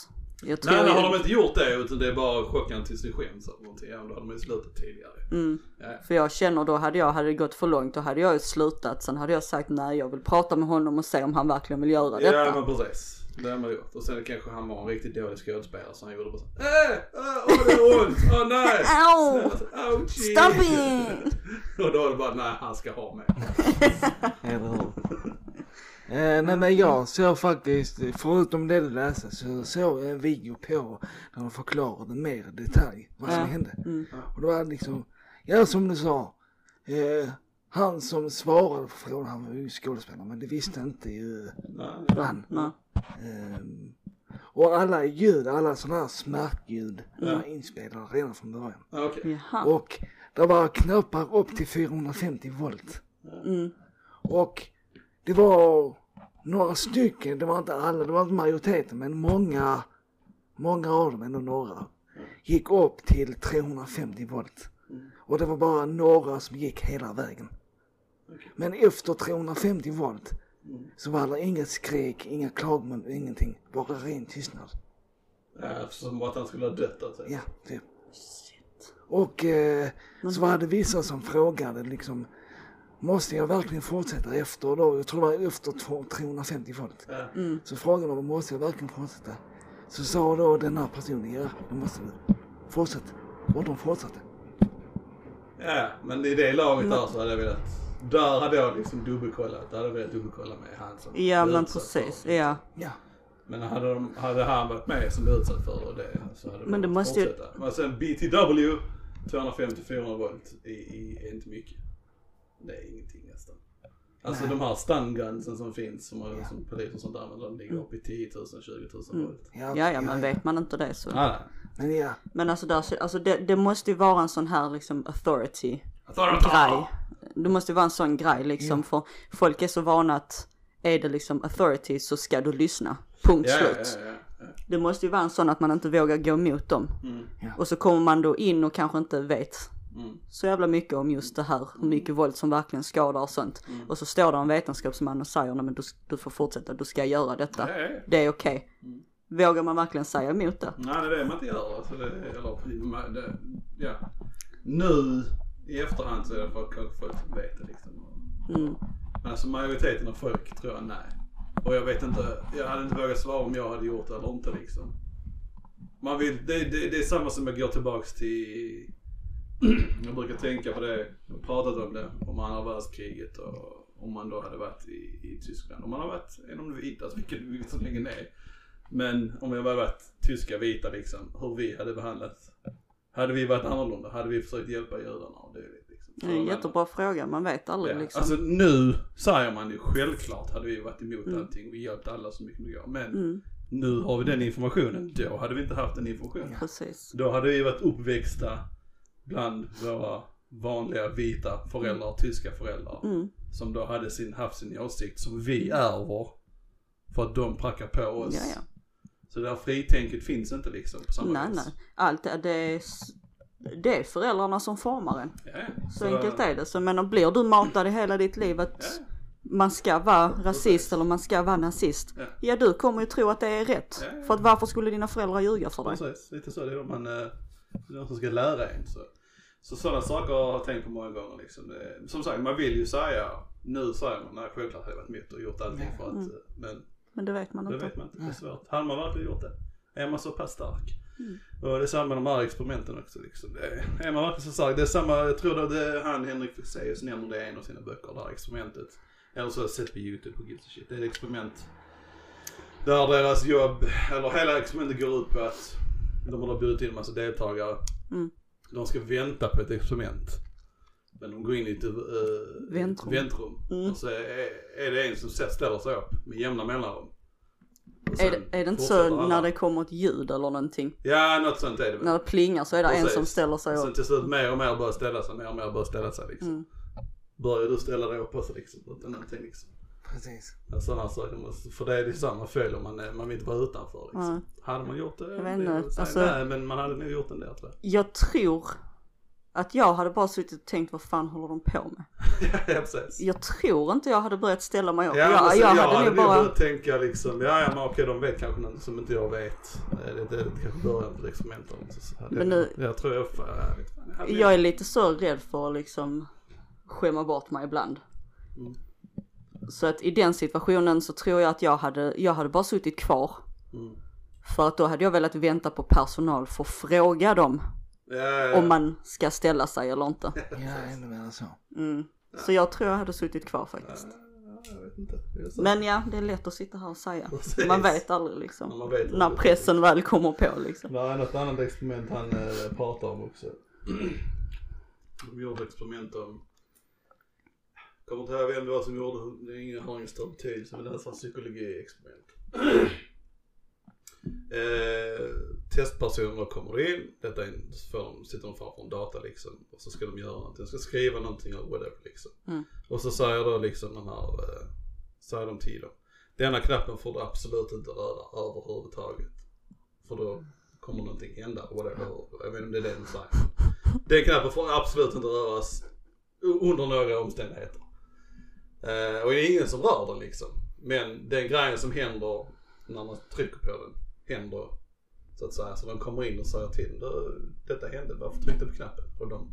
Jag tror Nej, nej, ju... har de inte gjort det utan det är bara chocken tills det skäms eller någonting. Ja, då hade man ju slutat tidigare. Mm. Ja, För jag känner då hade jag, hade det gått för långt då hade jag ju slutat. Sen hade jag sagt nej jag vill prata med honom och se om han verkligen vill göra detta. Ja men precis. Det har man gjort. Och sen kanske han var en riktigt dålig skådespelare så han gjorde bara så [LAUGHS] äh, äh, åh det gör ont, åh nej. Au! Ouchie. Stop it! [LAUGHS] Och då är det bara, nej han ska ha med. [LAUGHS] Eller hur? Eh, nej men jag såg faktiskt, förutom det du läste, så såg jag en video på där de förklarade mer i detalj vad som Ja. hände. Mm. Och det var liksom, ja som du sa, eh, han som svarade på frågan, han var ju skådespelare men det visste inte ju Nej, han. Nej. Ehm, och alla ljud, alla sådana här smärtljud var inspelade redan från början. Jaha. Och det var knappar upp till 450 volt. Mm. Och det var några stycken, det var inte alla, det var inte majoriteten men många, många av dem, ändå några, gick upp till 350 volt. Och det var bara några som gick hela vägen. Men efter 350 volt så var det inget skrik, inga klagomål, ingenting. Bara ren tystnad. Ja, som att han skulle ha dött alltså. Ja, typ. Och eh, så var det vissa som frågade liksom Måste jag verkligen fortsätta efter då? Jag tror det var efter två- 350 volt. Ja. Så frågade de måste jag verkligen fortsätta? Så sa då den här personen ja, det måste du. Fortsätt. Och de fortsatte. Ja, men i det laget där så hade jag velat, där hade jag liksom dubbelkollat, där hade jag velat dubbelkolla med han som Ja men precis, ja. Ja. Men hade, de, hade han varit med som blev utsatt för det så hade Men de det måste ju- fortsätta. Men sen BTW, 250-400 volt i, i, är inte mycket. Det är ingenting nästan. Alltså de här stungunsen som finns som, Ja. som polis och sånt använder, de ligger upp i 10 000, 20 000 volt. Ja, Ja ja men vet man inte det så. Nej. Men ja, Men alltså, där, alltså det, det måste ju vara en sån här liksom authority Authority! grej. Det måste ju vara en sån grej liksom för folk är så vana att är det liksom authority så ska du lyssna. Punkt Ja, ja, slut. ja, ja. Det måste ju vara en sån att man inte vågar gå emot dem. Mm. Och så kommer man då in och kanske inte vet Mm. så jävla mycket om just det här, hur mycket våld som verkligen skadar och sånt. Mm. Och så står det en vetenskapsman och säger nej men du, du får fortsätta, du ska göra detta. Ja. Det är okej. Mm. Vågar man verkligen säga emot det? Nej, det är det man inte gör. Alltså det, eller, det, ja. Nu i efterhand så är det för att kanske folk vet det liksom. Mm. Men alltså majoriteten av folk tror jag nej. Och jag vet inte, jag hade inte vågat svara om jag hade gjort det eller inte liksom. Man vill, det, det, det är samma som jag går tillbaks till, [CLEARS THROAT] jag brukar tänka på det, jag pratat om det, om andra världskriget och om man då hade varit i, i Tyskland. Om man har varit en av de vita, vilket vi visserligen är. Men om jag hade varit tyska vita liksom, hur vi hade behandlat. Hade vi varit annorlunda? Hade vi försökt hjälpa judarna? Och det, liksom, Det är en jättebra fråga, man vet aldrig Ja, liksom. Alltså nu säger man ju självklart hade vi varit emot Mm. allting. Vi hjälpt alla så mycket det går. Men Mm, nu har vi den informationen. Då hade vi inte haft den informationen. precis. Då hade vi varit uppväxta bland våra vanliga vita föräldrar, tyska föräldrar. Mm, Som då hade sin, haft sin åsikt som vi ärver. För att de prackar på oss. ja ja. Så det här fritänket finns inte liksom på samma Nej vis. nej. Allt det, är, det är föräldrarna som formar en. Ja, Så enkelt är det. Så men blir du matad i hela ditt liv att man ska vara rasist eller man ska vara nazist. Ja. Ja du kommer ju tro att det är rätt. Ja, ja. För att varför skulle dina föräldrar ljuga för dig? Precis, lite så. Det är de man, eh, det är de som ska lära en. Så, så sådana saker har jag tänkt på många gånger liksom. Som sagt, man vill ju säga, nu säger man, nej självklart hade jag varit emot och gjort allting för att, Mm. eh, men Men det vet man det inte. vet man inte, det är svårt. Hade man verkligen gjort det? Är man så pass stark? Mm. Och det är samma med de här experimenten också liksom. Det är, är man verkligen så stark? Det är samma, jag tror att det är han Henrik Fexeus nämner det i en av sina böcker, det här experimentet. Eller så har jag sett på YouTube, gives a shit. Det är ett experiment där deras jobb, eller hela experimentet går ut på att de har bjudit in en massa deltagare. Mm. De ska vänta på ett experiment. Men de går in i ett uh, Väntrum. väntrum. Mm. Och så är, är det en som ställer sig upp med jämna mellanrum. Är sen det, är det inte så alla. när det kommer ett ljud eller någonting? Ja, något sånt är det. När det plingar så är det en Precis. som ställer sig Sen upp. till slut mer och mer börjar ställa sig, mer och mer börjar ställa sig liksom. Mm. Börjar du ställa dig upp också liksom, utan någonting liksom. Precis. Sådana saker, måste- för det är det samma fel om man, man vill inte vara utanför liksom. Nej. Hade man gjort det? Jag vet inte, jag alltså- Nej men man hade nog gjort en del tror jag. Jag tror att jag hade bara suttit och tänkt vad fan håller de på med? [LAUGHS] ja precis. Jag tror inte jag hade börjat ställa mig upp. Ja, jag, jag, jag, hade hade nog bara, börjat tänka liksom, ja ja men okej de vet kanske något som inte jag vet. Det, det, det kanske början på så hade Men jag, nu- jag tror jag, fan, jag, jag hade jag är lite så rädd för att liksom skämma bort mig ibland. Mm. Så att i den situationen så tror jag att jag hade, jag hade bara suttit kvar. Mm. För att då hade jag velat vänta på personal för att fråga dem Ja, ja, ja. om man ska ställa sig eller inte. [LAUGHS] Ja, ännu mer så. Mm. Så jag tror jag hade suttit kvar faktiskt. Ja, jag vet inte. Det är så. Men ja, det är lätt att sitta här och säga. Precis. Man vet aldrig liksom. Vet När pressen väl kommer på liksom. Det är något annat experiment han eh, pratar om också. De gjorde experiment om, kommer inte ihåg vem det var som gjorde, det är ingen, har ingen större betydelse men det är ett psykologiexperiment. eh, testpersoner kommer in, detta är en, de, sitter de framför en data liksom och så ska de göra någonting, de ska skriva någonting eller whatever liksom. Mm. Och så säger då liksom den här, eh, säger de till dem. Denna knappen får du absolut inte röra överhuvudtaget. För då kommer någonting hända, whatever. Jag vet inte om det är det de säger. Den knappen får absolut inte röras under några omständigheter. Eh, och det är ingen som rör den liksom. Men den grejen som händer när man trycker på den händer så att säga. Så de kommer in och säger till "Du, detta hände, varför tryckte du på knappen? Och de,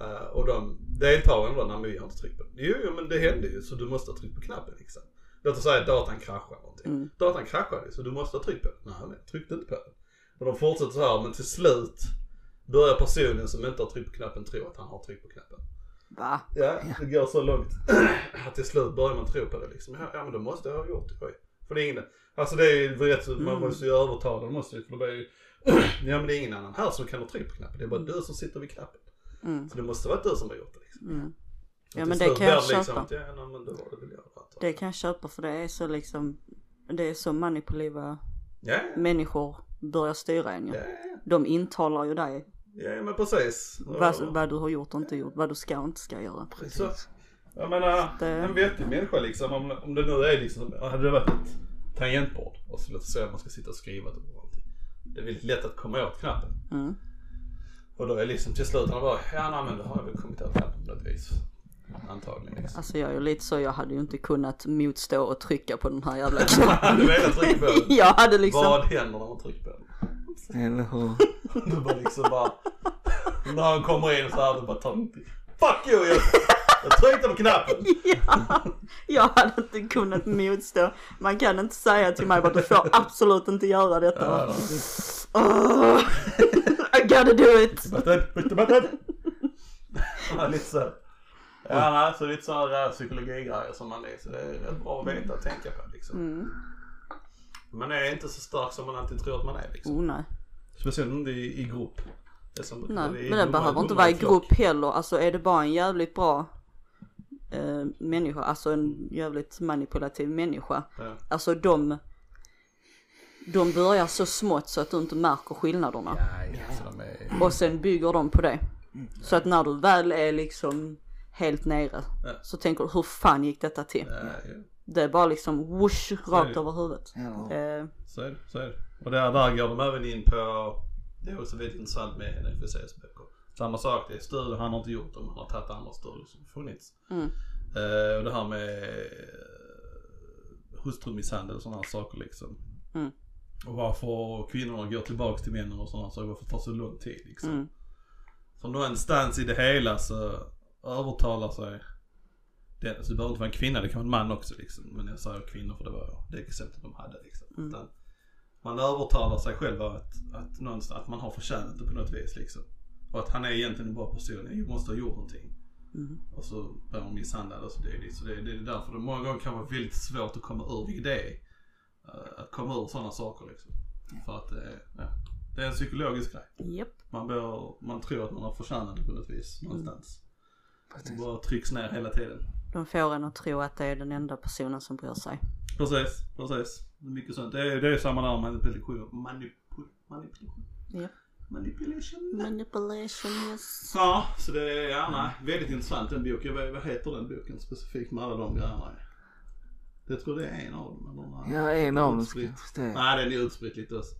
eh, och de deltagarna då, nej men vi har inte tryckt på den. Jo, jo men det hände ju så du måste ha tryckt på knappen liksom. Låt oss säga att datan kraschar någonting. Mm. Datan kraschade så du måste ha tryckt på den. Nej men jag tryckte inte på den. Och de fortsätter så här men till slut börjar personen som inte har tryckt på knappen tro att han har tryckt på knappen. Va? Ja, det går så långt. [CLEARS THROAT] Att till slut börjar man tro på det liksom. Ja, men då måste jag ha gjort det. För det är ingen, alltså det är ju rätt man Mm. måste ju övertala, man måste ju, för det blir ju, [CLEARS THROAT] ja men det är ingen annan här som kan ha tryckt på knappen. Det är bara du som sitter vid knappen. Mm. Så det måste vara du som har gjort det liksom. Mm. Ja, men det kan jag det liksom köpa. Ja, nej, men då var det väl jag. Det kan jag köpa för det är så liksom, det är så manipulativa Ja, människor börjar styra en ju. ja, De intalar ju dig ja men precis. vad, vad du har gjort och inte gjort, vad du ska och inte ska göra. Så, Precis. jag menar, Det- en vettig människa liksom, om, om det nu är liksom, hade det varit ett tangentbord och så låt oss säga att man ska sitta och skriva det på någonting. Det är väldigt lätt att komma åt knappen. Mm. Och då är liksom till slut han bara, ja nej men då har jag väl kommit åt knappen på något vis. Antagligen liksom. Alltså jag är ju lite så, jag hade ju inte kunnat motstå och trycka på den här jävla knappen. [LAUGHS] du velat trycka på den? [LAUGHS] jag hade liksom, Vad händer när man trycker på den? Eller hur? [LAUGHS] Du bara liksom bara, när han kommer in så här, du bara tar Fuck you! Jag, jag tryckte på knappen! ja, jag hade inte kunnat motstå. Man kan inte säga till mig bara du får absolut inte göra detta. Oh, I gotta do it. Lite så. Ja, nej, så lite sådana där psykologigrejer som man är. Så det är rätt bra att veta och tänka på liksom. Mm. Man är inte så stark som man alltid tror att man är liksom. Oh nej. Speciellt inte i, i grupp. Det som, Nej, är men det behöver inte vara i grupp heller. Alltså är det bara en jävligt bra eh, människa, alltså en jävligt manipulativ människa. Ja. Alltså de, de börjar så smått så att du inte märker skillnaderna. Ja, ja, är... Och sen bygger de på det. Så att när du väl är liksom helt nere Ja. så tänker du hur fan gick detta till? Ja, ja. Det är bara liksom whoosh rakt det. över huvudet. Ja. Eh, Så är det, så är det. Och där, där går de även in på, det är också väldigt intressant med NFCs böcker. Samma sak, det är studier han har inte gjort dem, han har tagit andra studier som funnits. Mm. Eh, och det här med eh, hustrumisshandel och sådana här saker liksom. Mm. Och varför kvinnorna går tillbaks till männen och sådana saker, varför det tar så lång tid liksom. Mm. För någonstans i det hela så övertalar sig det, alltså det behöver inte vara en kvinna, det kan vara en man också liksom. Men jag säger kvinnor för det var det exemplet de hade liksom. Mm. Utan man övertalar sig själv att, att, någonstans, att man har förtjänat det på något vis liksom. Och att han är egentligen en bra person, jag måste ha gjort någonting. Mm. Och så blir man misshandlad och så det är det. Så det, det är därför det många gånger kan vara väldigt svårt att komma ur, vilket det är. eh, Att komma ur sådana saker liksom. För att det är, ja, det är en psykologisk grej. Japp. Man, bör, man tror att man har förtjänat det på något vis någonstans. Precis. Bara trycks ner hela tiden. De får en att tro att det är den enda personen som bryr sig. Precis, precis. Det är Mycket sånt. Det är, det är samma där manipulation. Manipul, manipulation. Ja. Manipulation. Manipulation yes. Ja, så det är, ja nej, väldigt intressant den boken. Vad, vad heter den boken specifikt med alla de grejerna? Jag tror det är en av dem. Eller. Ja, en av dem Utspritt. det. Nej, den är utspritt lite också.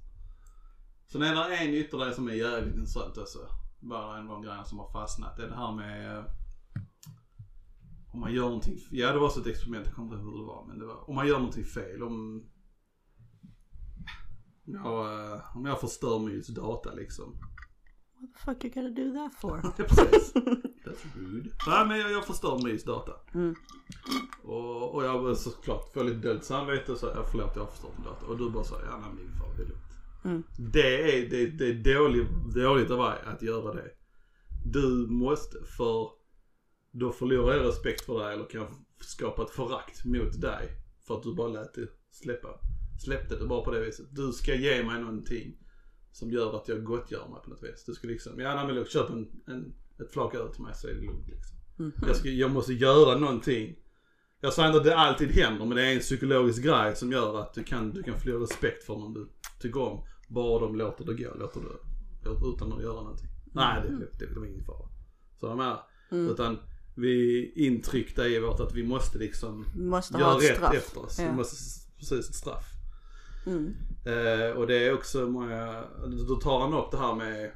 Sen är det en ytterligare som är jävligt intressant också. Bara en av de grejerna som har fastnat. Det är det här med eh, om man gör någonting, ja det var så ett experiment, jag kommer inte ihåg hur det var. Men det var, om man gör någonting fel, om jag, eh, om jag förstör Mys data liksom. What the fuck you gotta do that for? [LAUGHS] Ja, precis. That's rude. Nej men jag, jag förstör Mys data. Mm. Och, och jag såklart får lite dåligt samvete och så jag förlåt jag har förstört din data. Och du bara säger ja nej min far det är lugnt. Mm. Det är, det, det är dåligt, dåligt av mig att göra det. Du måste för då förlorar jag respekt för dig eller kan skapa ett förakt mot dig. För att du bara lät det släppa. Släppte det bara på det viset. Du ska ge mig någonting som gör att jag gottgör mig på något vis. Du ska liksom, ja nej men lugnt, köp en, en, ett flak öl till mig så är det lugnt liksom. Mhm. Jag, ska, jag måste göra någonting. Jag säger inte att det alltid händer men det är en psykologisk grej som gör att du kan, du kan förlora respekt för någon du tycker om. Bara de låter det gå, låter det, utan att göra någonting. Nej det, det, det, det var ingen fara. Så jag menar, Mm. utan vi är intryckta i vårt att vi måste liksom Måste göra rätt straff. efter oss. Ja. Vi måste, precis ett straff. Mm. Eh, och det är också många, då tar han upp det här med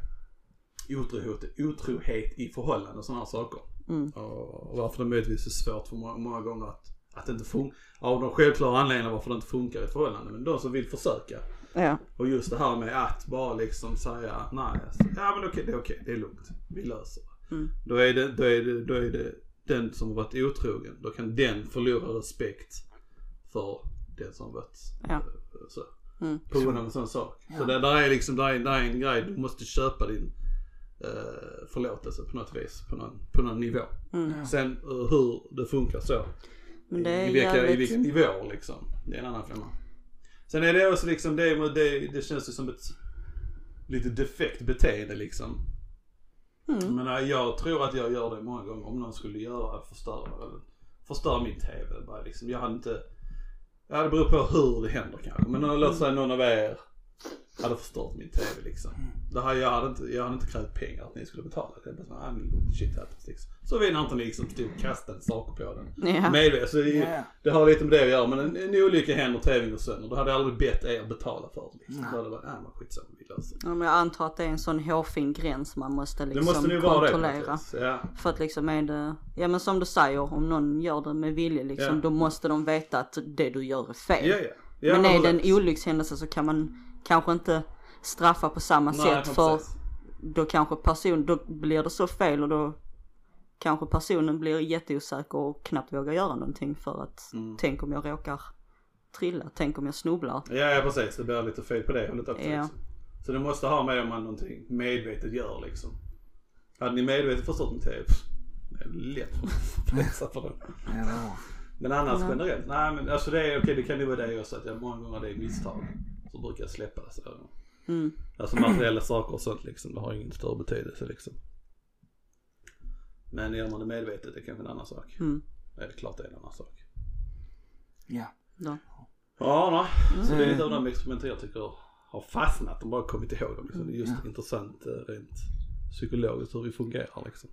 otrohet, otrohet i förhållanden och sådana här saker. Mm. Och, och varför det möjligtvis är svårt för många, många gånger att, att det inte funkar. Av de självklara anledningarna varför det inte funkar i förhållande. Men de som vill försöka. Ja. Och just det här med att bara liksom säga nej, alltså, ja men okej, det är okej, det är lugnt. Vi löser det. Mm. Då är det, då är det, då är det den som har varit otrogen. Då kan den förlora respekt för den som har varit Ja. eh, så. Mm. På grund av en sån sak. Så det där är liksom, där är, där är en grej, du måste köpa din eh, förlåtelse på något vis. På någon, på någon nivå. Mm. Sen eh, hur det funkar så. Men det är I vilka, I jävligt... vilka nivåer liksom. Det är en annan femma. Sen är det också liksom, det, det, det känns ju som ett lite defekt beteende liksom. Mm. Men jag tror att jag gör det många gånger om någon skulle göra, förstöra, förstöra min TV. Bara liksom, jag hade inte, ja det beror på hur det händer kanske. Men låt säga någon av er hade förstört min TV liksom. Det här, jag, hade inte, jag hade inte krävt pengar att ni skulle betala det. Jag bara så, ah, shit happens liksom. Så vill inte ni liksom stod och kastade saker på den. Ja. Medvetet. Så det, Ja. det har lite med det att göra. Men en, en olycka händer, TVn går sönder. Då hade jag aldrig bett er betala för det. Liksom. Då hade det varit, ah men skitsamma vi löser det. Ja, men jag antar att det är en sån hårfin gräns man måste Det liksom måste nu det. på kontrollera. vis. Ja. För att liksom är det, ja men som du säger, om någon gör det med vilje liksom, Ja. då måste de veta att det du gör är fel. Ja, ja. ja men är det en olyckshändelse så kan man kanske inte straffa på samma Nej, sätt för precis. då kanske person, då blir det så fel och då kanske personen blir jätteosäker och knappt vågar göra någonting för att Mm. tänk om jag råkar trilla, tänk om jag snubblar. Ja, ja precis. Det blir lite fel på det hållet också. Ja. Liksom. Så det måste ha med om man någonting medvetet gör liksom. Hade ni medvetet förstått TV? pff, Det är lätt för pressa för det. Men annars Ja. generellt, nej men alltså det är okej det kan ju vara det också att jag många gånger det är misstag. Så brukar jag släppa det så. Mm. Alltså materiella saker och sånt liksom, det har ingen större betydelse liksom. Men gör man det medvetet, det kan vara en annan sak. Mm. Det är klart det är en annan sak. Ja. Då. Ja, nej. Så det är lite av Mm. de experiment jag tycker har fastnat och bara kommit ihåg dem. Liksom. Det är just intressant eh, rent psykologiskt hur vi fungerar liksom.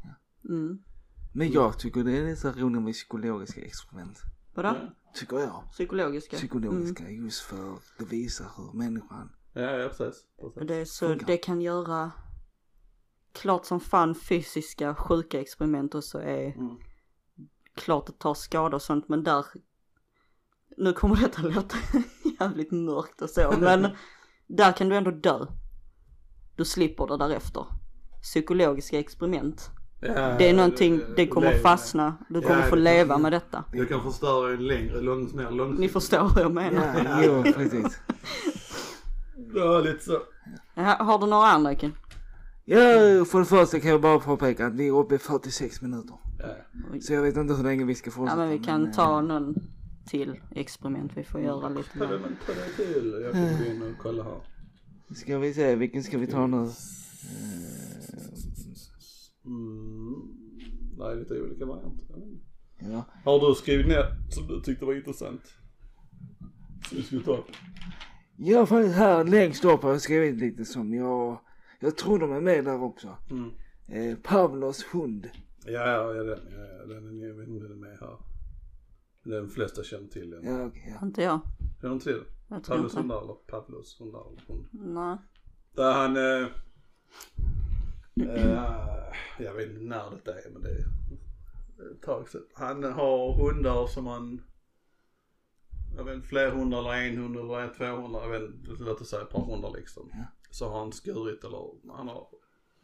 Mm. Men jag tycker det är lite roligt med psykologiska experiment. Vadå? Ja. Tycker jag. Psykologiska? Psykologiska just för det visar hur människan. Ja, ja precis. Och precis. det, är så, Funkar. det kan göra klart som fan fysiska sjuka experiment och så är Mm. klart att ta skada och sånt men där nu kommer detta [LAUGHS] låta jävligt mörkt och så [LAUGHS] men där kan du ändå dö. Du slipper det därefter. Psykologiska experiment. Ja, Det är någonting, det- kommer lever fastna. Du Ja, kommer få leva med detta. Du kan förstöra en längre, långt, mer långsiktigt. Ni förstår vad jag menar. Ja, [LAUGHS] jo precis. Ja, lite så. Ja, har du några andra Ken? Ja, för det första kan jag bara påpeka att vi är uppe i 46 minuter. Ja. Så jag vet inte hur länge vi ska Ja fortsätta. men vi kan eh, ta någon till experiment vi får göra lite Ta det, mer. men ta det till. Jag kan gå in och kolla här. Ska vi se, vilken ska vi ta nu? Mm. Är lite olika varianter. Jag vet inte. Ja. Har du skrivit ner som du tyckte var intressant? Som du skulle ta upp? Jag har faktiskt här längst upp har jag skrivit lite som jag, jag tror de är med där också. Mm. Eh, Pavlos hund. Ja, ja, ja, den, ja, ja, den, är- jag vet inte om den är med här. Den flesta känner till den. Ja, okej, ja. Inte jag. Känner du inte till den? Pavlos hundar eller Pavlos hundar eller hund. Nej. Där han, eh, jag vet inte när detta är men det är ett tag sedan. Han har hundar som han, jag vet inte, fler hundar eller en hund eller en, 200, jag vet inte, låt oss säga ett par hundar liksom. Så har han skurit eller han har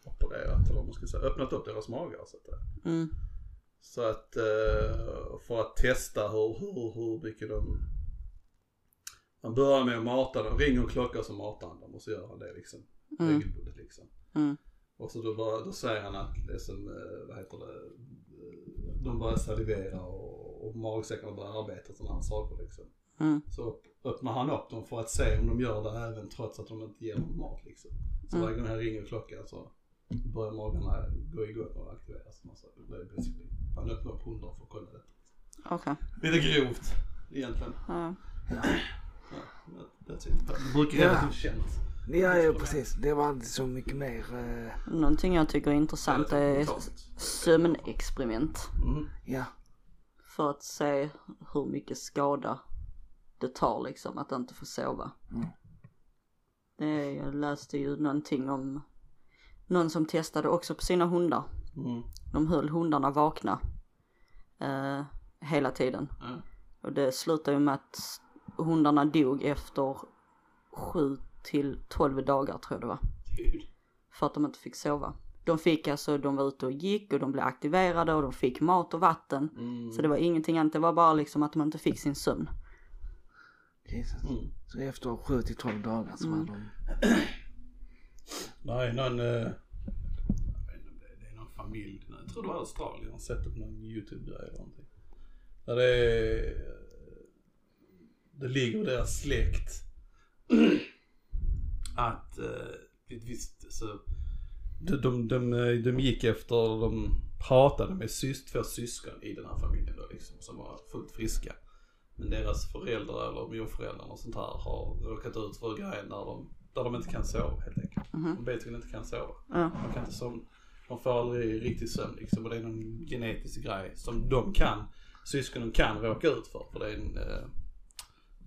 opererat eller vad man ska säga, öppnat upp deras magar så att säga. Mm. Så att eh, för att testa hur, hur, hur mycket de man börjar med att mata dem, ringer en klocka så matar han dem och så gör han det liksom Mm. regelbundet liksom. Mm. Och så då, bara, då säger han att det är som, eh, vad heter det, eh, de börjar salivera och, och magsäckarna börjar arbeta och sådana här saker liksom. Mm. Så öppnar han upp dem för att se om de gör det även trots att de inte ger dem mat liksom. Så Mm. varje gång han ringer klockan så börjar magarna gå igång och aktiveras. och Så det är basically, han öppnar upp hundar för att kolla detta. Okej. Lite grovt egentligen. Ja. Ja, that's it. Det brukar Ja. relativt känt. Ja, ja precis. Det var inte så mycket mer. eh, Någonting jag tycker är intressant är sömnexperiment. Mm. ja. För att se hur mycket skada det tar liksom att inte få sova. Mm. Det, jag läste ju någonting om någon som testade också på sina hundar. Mm. De höll hundarna vakna eh, hela tiden. Ja. Och det slutade ju med att hundarna dog efter 7 till 12 dagar tror jag det var. För att de inte fick sova. De fick alltså, de var ute och gick och de blev aktiverade och de fick mat och vatten. Mm. Så det var ingenting annat, det var bara liksom att de inte fick sin sömn. Jesus. Mm. Så efter 7 till 12 dagar så var de... Nej, någon, eh, jag vet inte om det, det är någon familj, jag tror det var Australien, jag har sett det på någon YouTube-grej eller någonting. Där det är, det ligger i deras släkt [CLEARS THROAT] att, eh, visst, så, de, de, de, de gick efter, de pratade med sys, två syskon i den här familjen då liksom, som var fullt friska. Men deras föräldrar eller morföräldrar och sånt här har råkat ut för grejer där de, där de inte kan sova helt enkelt. De basically inte kan sova. Ja. De kan inte somna. De får aldrig riktig sömn liksom och det är någon genetisk grej som de kan, syskonen kan råka ut för. För det är en, eh,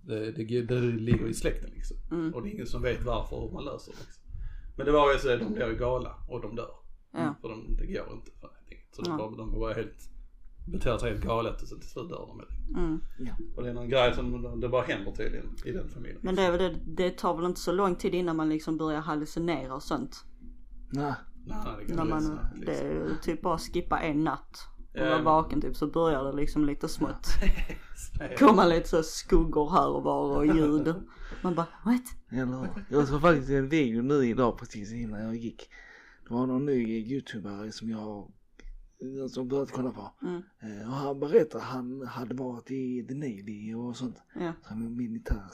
det, det, det ligger i släkten liksom. Och det är ingen som vet varför och hur man löser det liksom. Men det var ju så att de blir galna och de dör. Ja. För de, det går inte för. Så de, Ja. de var helt, beter sig helt galet och så till slut dör de. Mm. Och det är någon grej som det bara händer tydligen i den familjen. Men det är väl det, det tar väl inte så lång tid innan man liksom börjar hallucinera och sånt. Nej. Nej, det kan När man, så, det liksom. är ju typ bara skippa en natt och vara men- vaken typ så börjar det liksom lite smått [LAUGHS] komma lite så skuggor här och var och ljud. Man bara what? Eller? Jag såg faktiskt en video nu idag precis innan jag gick. Det var någon ny youtubare som jag som börjat kolla på. Mm. Eh, Och han berättade att han hade varit i the Navy och sånt. Ja. Så han är militär.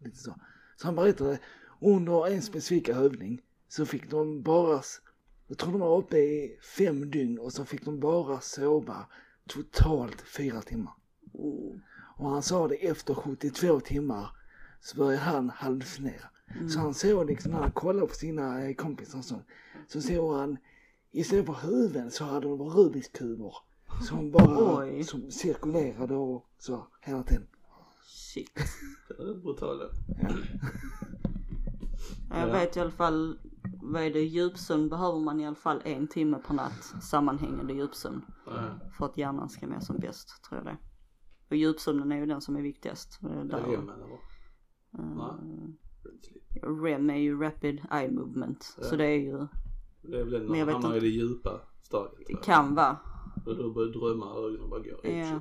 Lite så. Så han berättade under en specifik övning så fick de bara, jag tror de var uppe i fem dygn och så fick de bara sova totalt fyra timmar. Oh. Och han sa det efter 72 timmar så började han hallucinera. Så han såg liksom när han kollade på sina eh, kompisar och sånt. Så såg han istället för huvuden så hade de Rubiks kuber. Som bara Oj. som cirkulerade och så hela tiden. Shit. [LAUGHS] Det är brutalt. Jag Ja. vet i alla fall, vad är det, djupsömn behöver man i alla fall en timme per natt. Sammanhängande djupsömn. Ja. För att hjärnan ska må som bäst, tror jag det. Och djupsömnen är ju den som är viktigast. Det Det är där- remmen eller? Sleep. REM är ju Rapid Eye Movement. Så det är ju, Det är väl den när man hamnar i det djupa stadiet. det kan vara. Och då börjar drömma och ögonen bara går. Ja.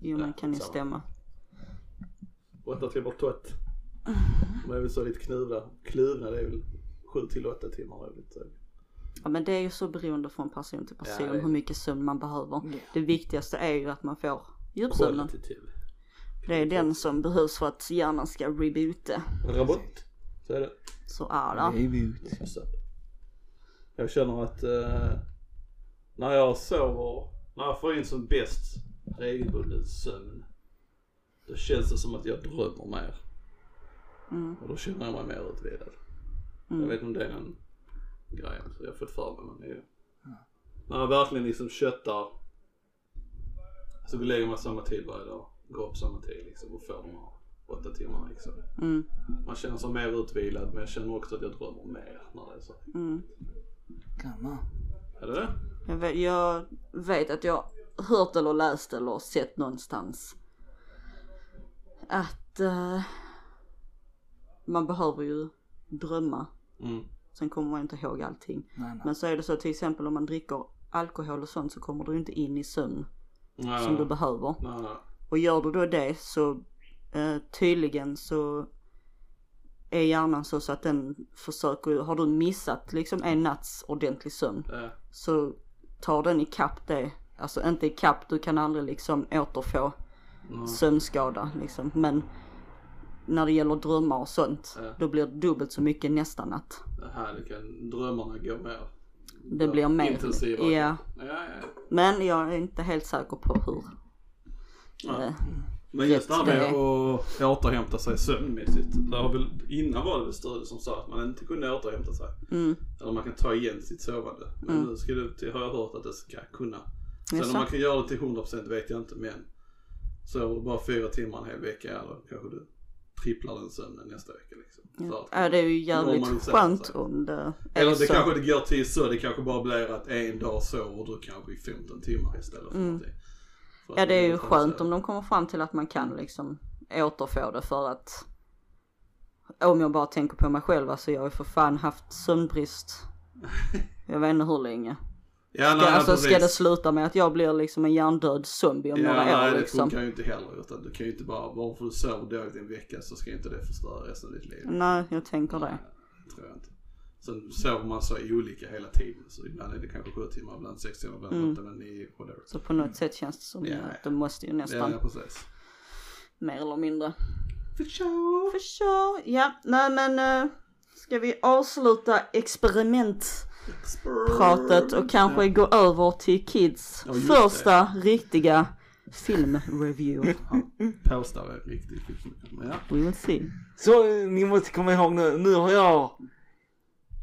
Jo men kan ju stämma. Åtta timmar tott. De är väl så lite knuvna. Kluvna det är väl sju till åtta timmar. är lite. Ja men det är ju så beroende från person till person Ja, det- hur mycket sömn man behöver. Ja. Det viktigaste är ju att man får djupsömnen. Det är den som behövs för att hjärnan ska reboota. Robot. Så är det. Så är det. Så. Jag känner att eh, när jag sover, när jag får in som bäst regelbunden sömn. Då känns det som att jag drömmer mer. Mm. Och då känner jag mig mer utvilad. Jag vet inte om det är en grej så jag har fått för mig men det är ju. När man verkligen liksom köttar. Så går lägger man samma tid varje dag. Går upp samma tid liksom och får de här åtta timmarna liksom. Mm. Man känner sig mer utvilad men jag känner också att jag drömmer mer när det är så. Mm. Kan man. Är det det? Jag vet, jag vet att jag hört eller läst eller sett någonstans att eh, man behöver ju drömma Mm. Sen kommer man inte ihåg allting. Nej, nej. Men så är det så till exempel om man dricker alkohol och sånt så kommer du inte in i sömn Nej, som du behöver. nej, nej. Och gör du då det så eh, tydligen så är hjärnan så, så att den försöker, har du missat liksom en natts ordentlig sömn Ja. så tar den ikapp det. Alltså inte ikapp, du kan aldrig liksom återfå sömnskada liksom. Men när det gäller drömmar och sånt, Ja. då blir det dubbelt så mycket nästa natt. Det här det kan drömmarna gå mer. Det blir mer, Intensiva. ja. Ja, ja. Men jag är inte helt säker på hur. Ja. Eh, Men just det här med att återhämta sig sömnmässigt. Det har väl, innan var det väl studier som sa att man inte kunde återhämta sig. Mm. Eller man kan ta igen sitt sovande. Men nu ska det, till- har jag hört att det ska kunna. Sen om man kan göra det till 100% vet jag inte men. Sover du bara fyra timmar en hel vecka eller kanske du tripplar den sömnen nästa vecka liksom. Att- Ja det är ju jävligt skönt om det är Eller det så. kanske det går till så, det kanske bara blir att en dag sover du kanske i 15 timmar istället för Mm. Ja det är ju det skönt om de kommer fram till att man kan liksom återfå det för att om jag bara tänker på mig själv, alltså jag har ju för fan haft sömnbrist. [LAUGHS] Jag vet inte hur länge. Ja, nej, Ska, alltså precis. ska det sluta med att jag blir liksom en hjärndöd zombie om Ja, några nej år det liksom? funkar ju inte heller. Utan du kan ju inte bara, bara för du sover dåligt en vecka så ska inte det förstöra resten av ditt liv. Nej, jag tänker det. Nej, det tror jag inte. Sen sover man så olika hela tiden. Så ibland är det kanske sju timmar, ibland sex timmar, ibland Mm. åtta, men nio, whatever. Så på något sätt känns det som Ja, att det måste ju nästan, ja precis. mer eller mindre. För sure. För sure. Ja, nej men uh, ska vi avsluta experimentpratet och kanske gå över till Kids Ja, första riktiga filmreview. Postar är riktigt film. Ja. We will see. Så eh, ni måste komma ihåg nu, nu har jag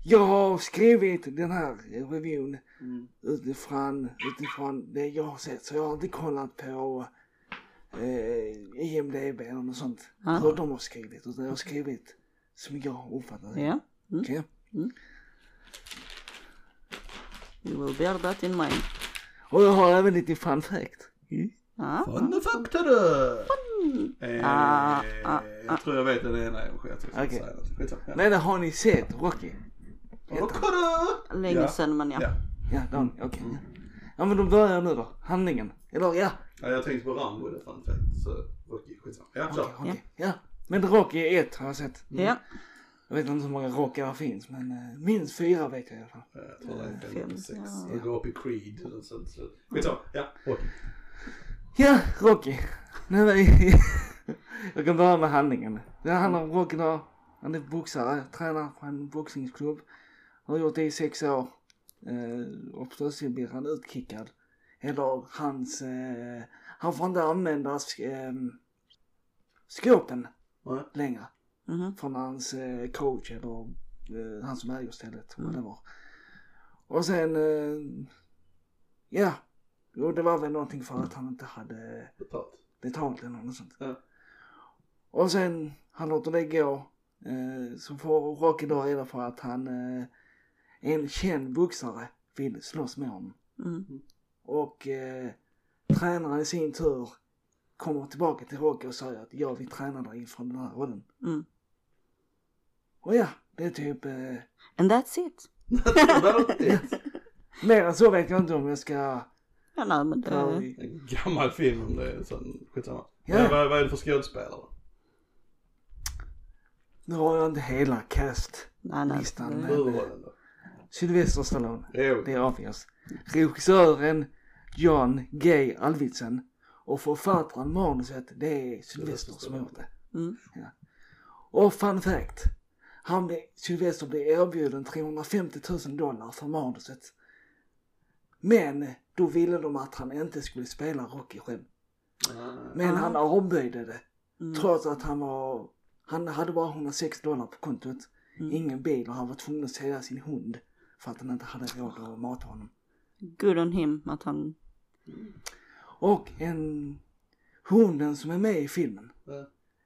jag har skrivit den här reviewn Mm. utifrån, utifrån det jag har sett. Så jag har inte kollat på eh, IMDB eller något sånt. Ja. Hur de har skrivit. Utan jag har skrivit som jag har uppfattat det. Ja, mm. Okej? We will bear that in mind. Och jag har även lite fun fact. Mm. Ja, Fun fakta du! Eh, Ah, ah, jag tror jag vet den ena är jag Okej. säga. Skitsamma. Ja. Nej, det har ni sett Rocky? Kolla! länge Ja. sedan men ja. Ja. Ja, det har ni. Okej. Ja men då börjar jag nu då. Handlingen. Eller ja. ja, jag tänkte på Rambo det fun fact. Så Rocky, skitsamma. Ja, kör. Okej, okej. Ja. Men Rocky 1 har jag sett. Ja, Jag vet inte hur många Rockar det finns men eh, minst fyra vet jag i alla fall. Jag tror det är fem Fem, eller sex. ja. Det går upp i Creed. och så- så- Skitsamma. Ja, Rocky. Ja, Rocky. Nu är vi... [LAUGHS] jag kan börja med handlingen. Det handlar om Rocky då. Han är boxare, tränar på en boxningsklubb. Har gjort det i sex år. Eh, och plötsligt blir han utkickad. Eller hans... Eh, han får inte använda sk- eh, skåpen längre. Mhm. Från hans eh, coach eller eh, han som äger stället. Vad det var. Och sen... Eh, ja. Jo, det var väl någonting för att han inte hade Betalt. betalt eller något sånt. Ja. Och sen, han låter det gå. Eh, så får Rocky då reda på att han, eh, en känd boxare vill slåss med honom. Mm. Och eh, tränaren i sin tur kommer tillbaka till Rocky och säger att jag vill träna dig inför den här rollen. Mm. Och ja, det är typ, eh, And that's it. [LAUGHS] mer än så vet jag inte om jag ska Ja, nej men ta det... En gammal film om det är sån, skitsamma. Ja. Ja. Vad, vad är det för skådespelare? Nu har jag inte hela cast. Nej, nej. Listan, det- men- Huvudrollen då? Sylvester Stallone. Jo. Det avgörs. Regissören John Gay Alvidsen och författaren manuset det är Sylvester som har gjort det. Mm. Och fun fact. Han blev, Sylvester blev erbjuden 350 000 dollar för manuset. Men då ville de att han inte skulle spela Rocky själv. Men Ah. han avböjde det. Mm. Trots att han var, han hade bara 106 dollar på kontot. Mm. Ingen bil och han var tvungen att sälja sin hund. För att han inte hade råd att mata honom. Good on him att han... Och en hunden som är med i filmen.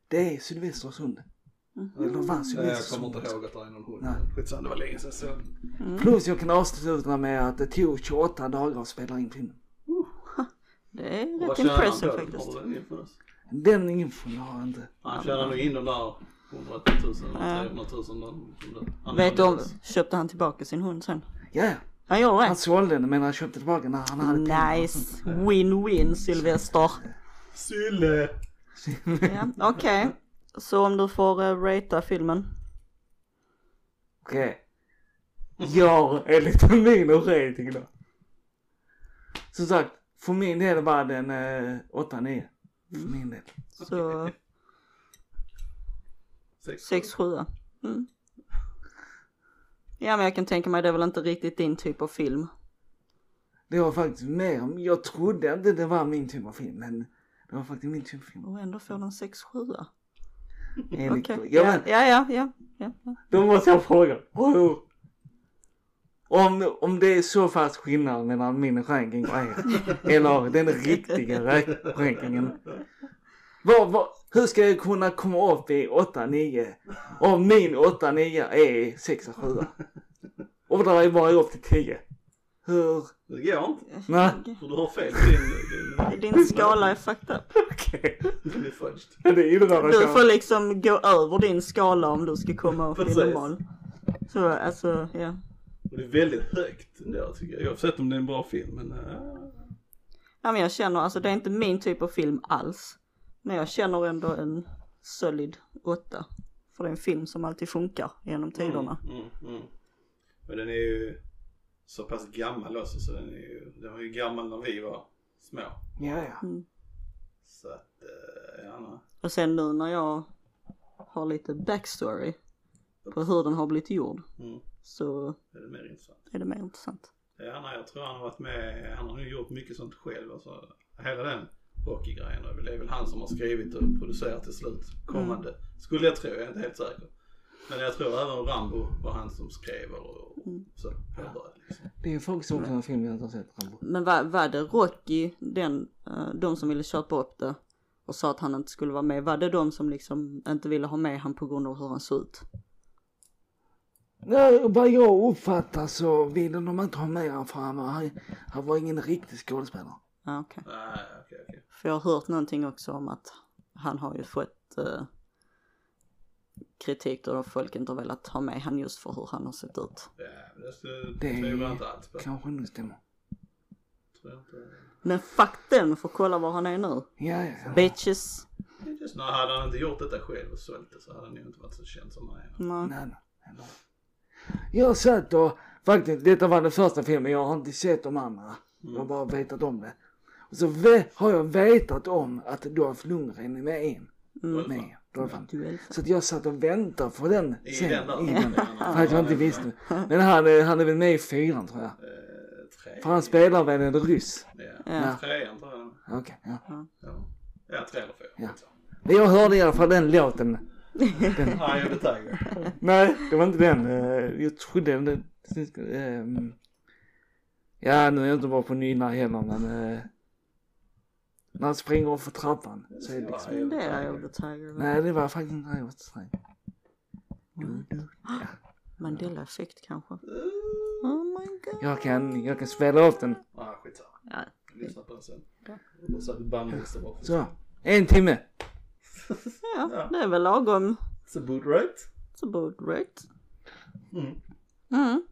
Det är Sylvesters hund. Eller var Nej, jag Sylvesters kommer inte ihåg att det är någon hund. Nej. Skitsamma, det var länge sedan så. Plus jag kan avsluta med att det tog 28 dagar att spela in filmen. Det är rätt han impressive faktiskt. Har du den infon? Den infon har jag inte. Han tjänar nog in de där 100 000 eller 300 000. den- den- Vet du om, köpte han tillbaka sin hund sen? Ja, ja. Han gjorde Han det? sålde den men han köpte tillbaka när han hade. Nice. Win-win Sylvester. Sylle! Ja, okej. Så om du får uh, ratea filmen. Okej. Ja, enligt min rating då. Som sagt, för min del var den eh, 8-9. För min del. Så Sex. 6 7 mm. Ja men jag kan tänka mig det är väl inte riktigt din typ av film. Det var faktiskt mer, jag trodde inte det var min typ av film men det var faktiskt min typ av film. Och ändå får den 6 7 Enligt, Okej. ja, Ja, men, ja, ja, ja, ja. ja. då måste jag fråga. Om, om det är så fast skillnad mellan min ranking och er. [LAUGHS] eller den riktiga ra- rankingen. Vad, vad, hur ska jag kunna komma upp i 8-9 om min 8-9 är 6-7? Och drar jag bara upp till 10. Hur? Det går inte. Nej, För du har fel din... din [LAUGHS] Din skala är fucked up. [LAUGHS] okej. den är fudged. Ja, det är det Du får liksom gå över din skala om du ska komma upp i Precis. normal. Så alltså, ja. Och det är väldigt högt ändå tycker jag. Jag har sett om det är en bra film men... Uh, Ja men jag känner, alltså det är inte min typ av film alls. Men jag känner ändå en solid 8. För det är en film som alltid funkar genom tiderna. Mm, mm. Men den är ju så pass gammal också så den är ju, den var ju gammal när vi var små. Ja, ja. Så att, eh, ja nej. Och sen nu när jag har lite backstory på hur den har blivit gjord Mm. så Det är mer intressant. är det mer intressant. Ja, nej, jag tror han har varit med, han har ju gjort mycket sånt själv. Alltså, hela den Rocky-grejen. och Det är väl han som har skrivit och producerat till slut kommande. Skulle jag tro, jag är inte helt säker. Men jag tror även Rambo var han som skrev och, och så påbörjade liksom. Det är faktiskt också en film jag inte har sett. Rambo. Men var, var det Rocky, den, eh, de som ville köpa upp det och sa att han inte skulle vara med, var det de som liksom inte ville ha med han på grund av hur han såg ut? Nej, vad jag uppfattar så ville de inte ha med honom för han var, han var ingen riktig skådespelare. Ja okej. Nej, okej, okej. För jag har hört någonting också om att han har ju fått eh, kritik då folk inte har velat ha med han just för hur han har sett ut. Ja, men det, tror jag inte alls på. kanske inte stämmer. Tror jag inte. Men fuck den, för kolla var han är nu. Ja, ja. Bitches. Just, nej, hade han inte gjort detta själv och sålt det så hade han ju inte varit så känd som han är. Nej. Nej, nej, nej. Jag satt och, faktiskt, detta var den första filmen, jag har inte sett de andra. Jag har bara vetat om det. Och så ve- har jag vetat om att Dolph Lundgren är med in. Med, Så att jag satt och väntade på den I sen. den där? I den. Ja, För att jag inte visste. Men han, han är väl med i fyran tror jag. Eh, tre. För han spelar väl en ryss. Ja. Ja. Trean tror jag. Okej, ja. Ja, ja tre eller fyra. Ja. Men jag hörde i alla fall den låten. Eye of the Tiger. Nej, det var inte den. Eh, Jag trodde den. ehm, Ja, nu är jag inte bra på nynna heller men. När han springer upp för trappan så är det liksom. Det är Eye of the Tiger. Nej, det var faktiskt inte det. jag var sträng. Mandela-effekt kanske. Oh my god. Jag kan, jag kan spela upp den. Ah, skitsamma. Ja. Lyssna på den sen. Och så bandlista bara. Så, en timme. ja, det är väl lagom. It's a boot right? It's about right. Mm. Mm.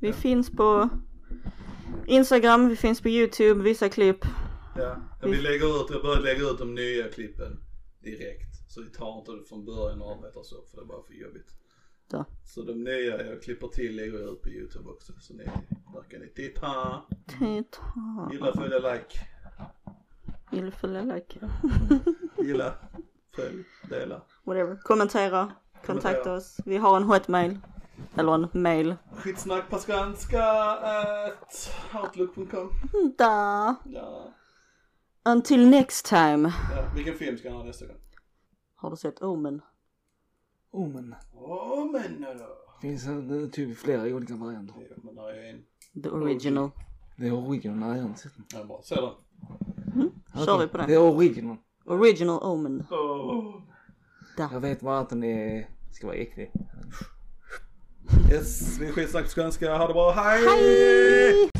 Vi finns på Instagram, vi finns på YouTube, vissa klipp. Ja. ja. Vi lägger ut, jag börjar lägga ut de nya klippen direkt. Så vi tar inte det från början och arbetar så för det är bara för jobbigt. Så. Så de nya jag klipper till lägger jag ut på YouTube också. Så ni, där kan ni titta. Titta. Gilla, följa, like. Gilla, följa, like. [LAUGHS] Gilla, följ, dela. Whatever. Kommentera. Kontakta oss. Vi har en hotmail. Eller en mail. Skitsnack på svenska at outlook.com. Da. Ja. Until next time. ja. Vilken film ska han ha nästa gång? Har du sett Omen? Oh men. Åh men då. Finns det typ flera olika varianter. Ja, men där är en. The original. Det är original, nej jag har inte sett den. Ja, bra. Se den. Kör Okej, vi på det. Det är original. Original Omen. Oh. Jag vet bara att den är, ska vara äcklig. Yes, vi är skitsnack på svenska. Ha det bra. Hej! Hej!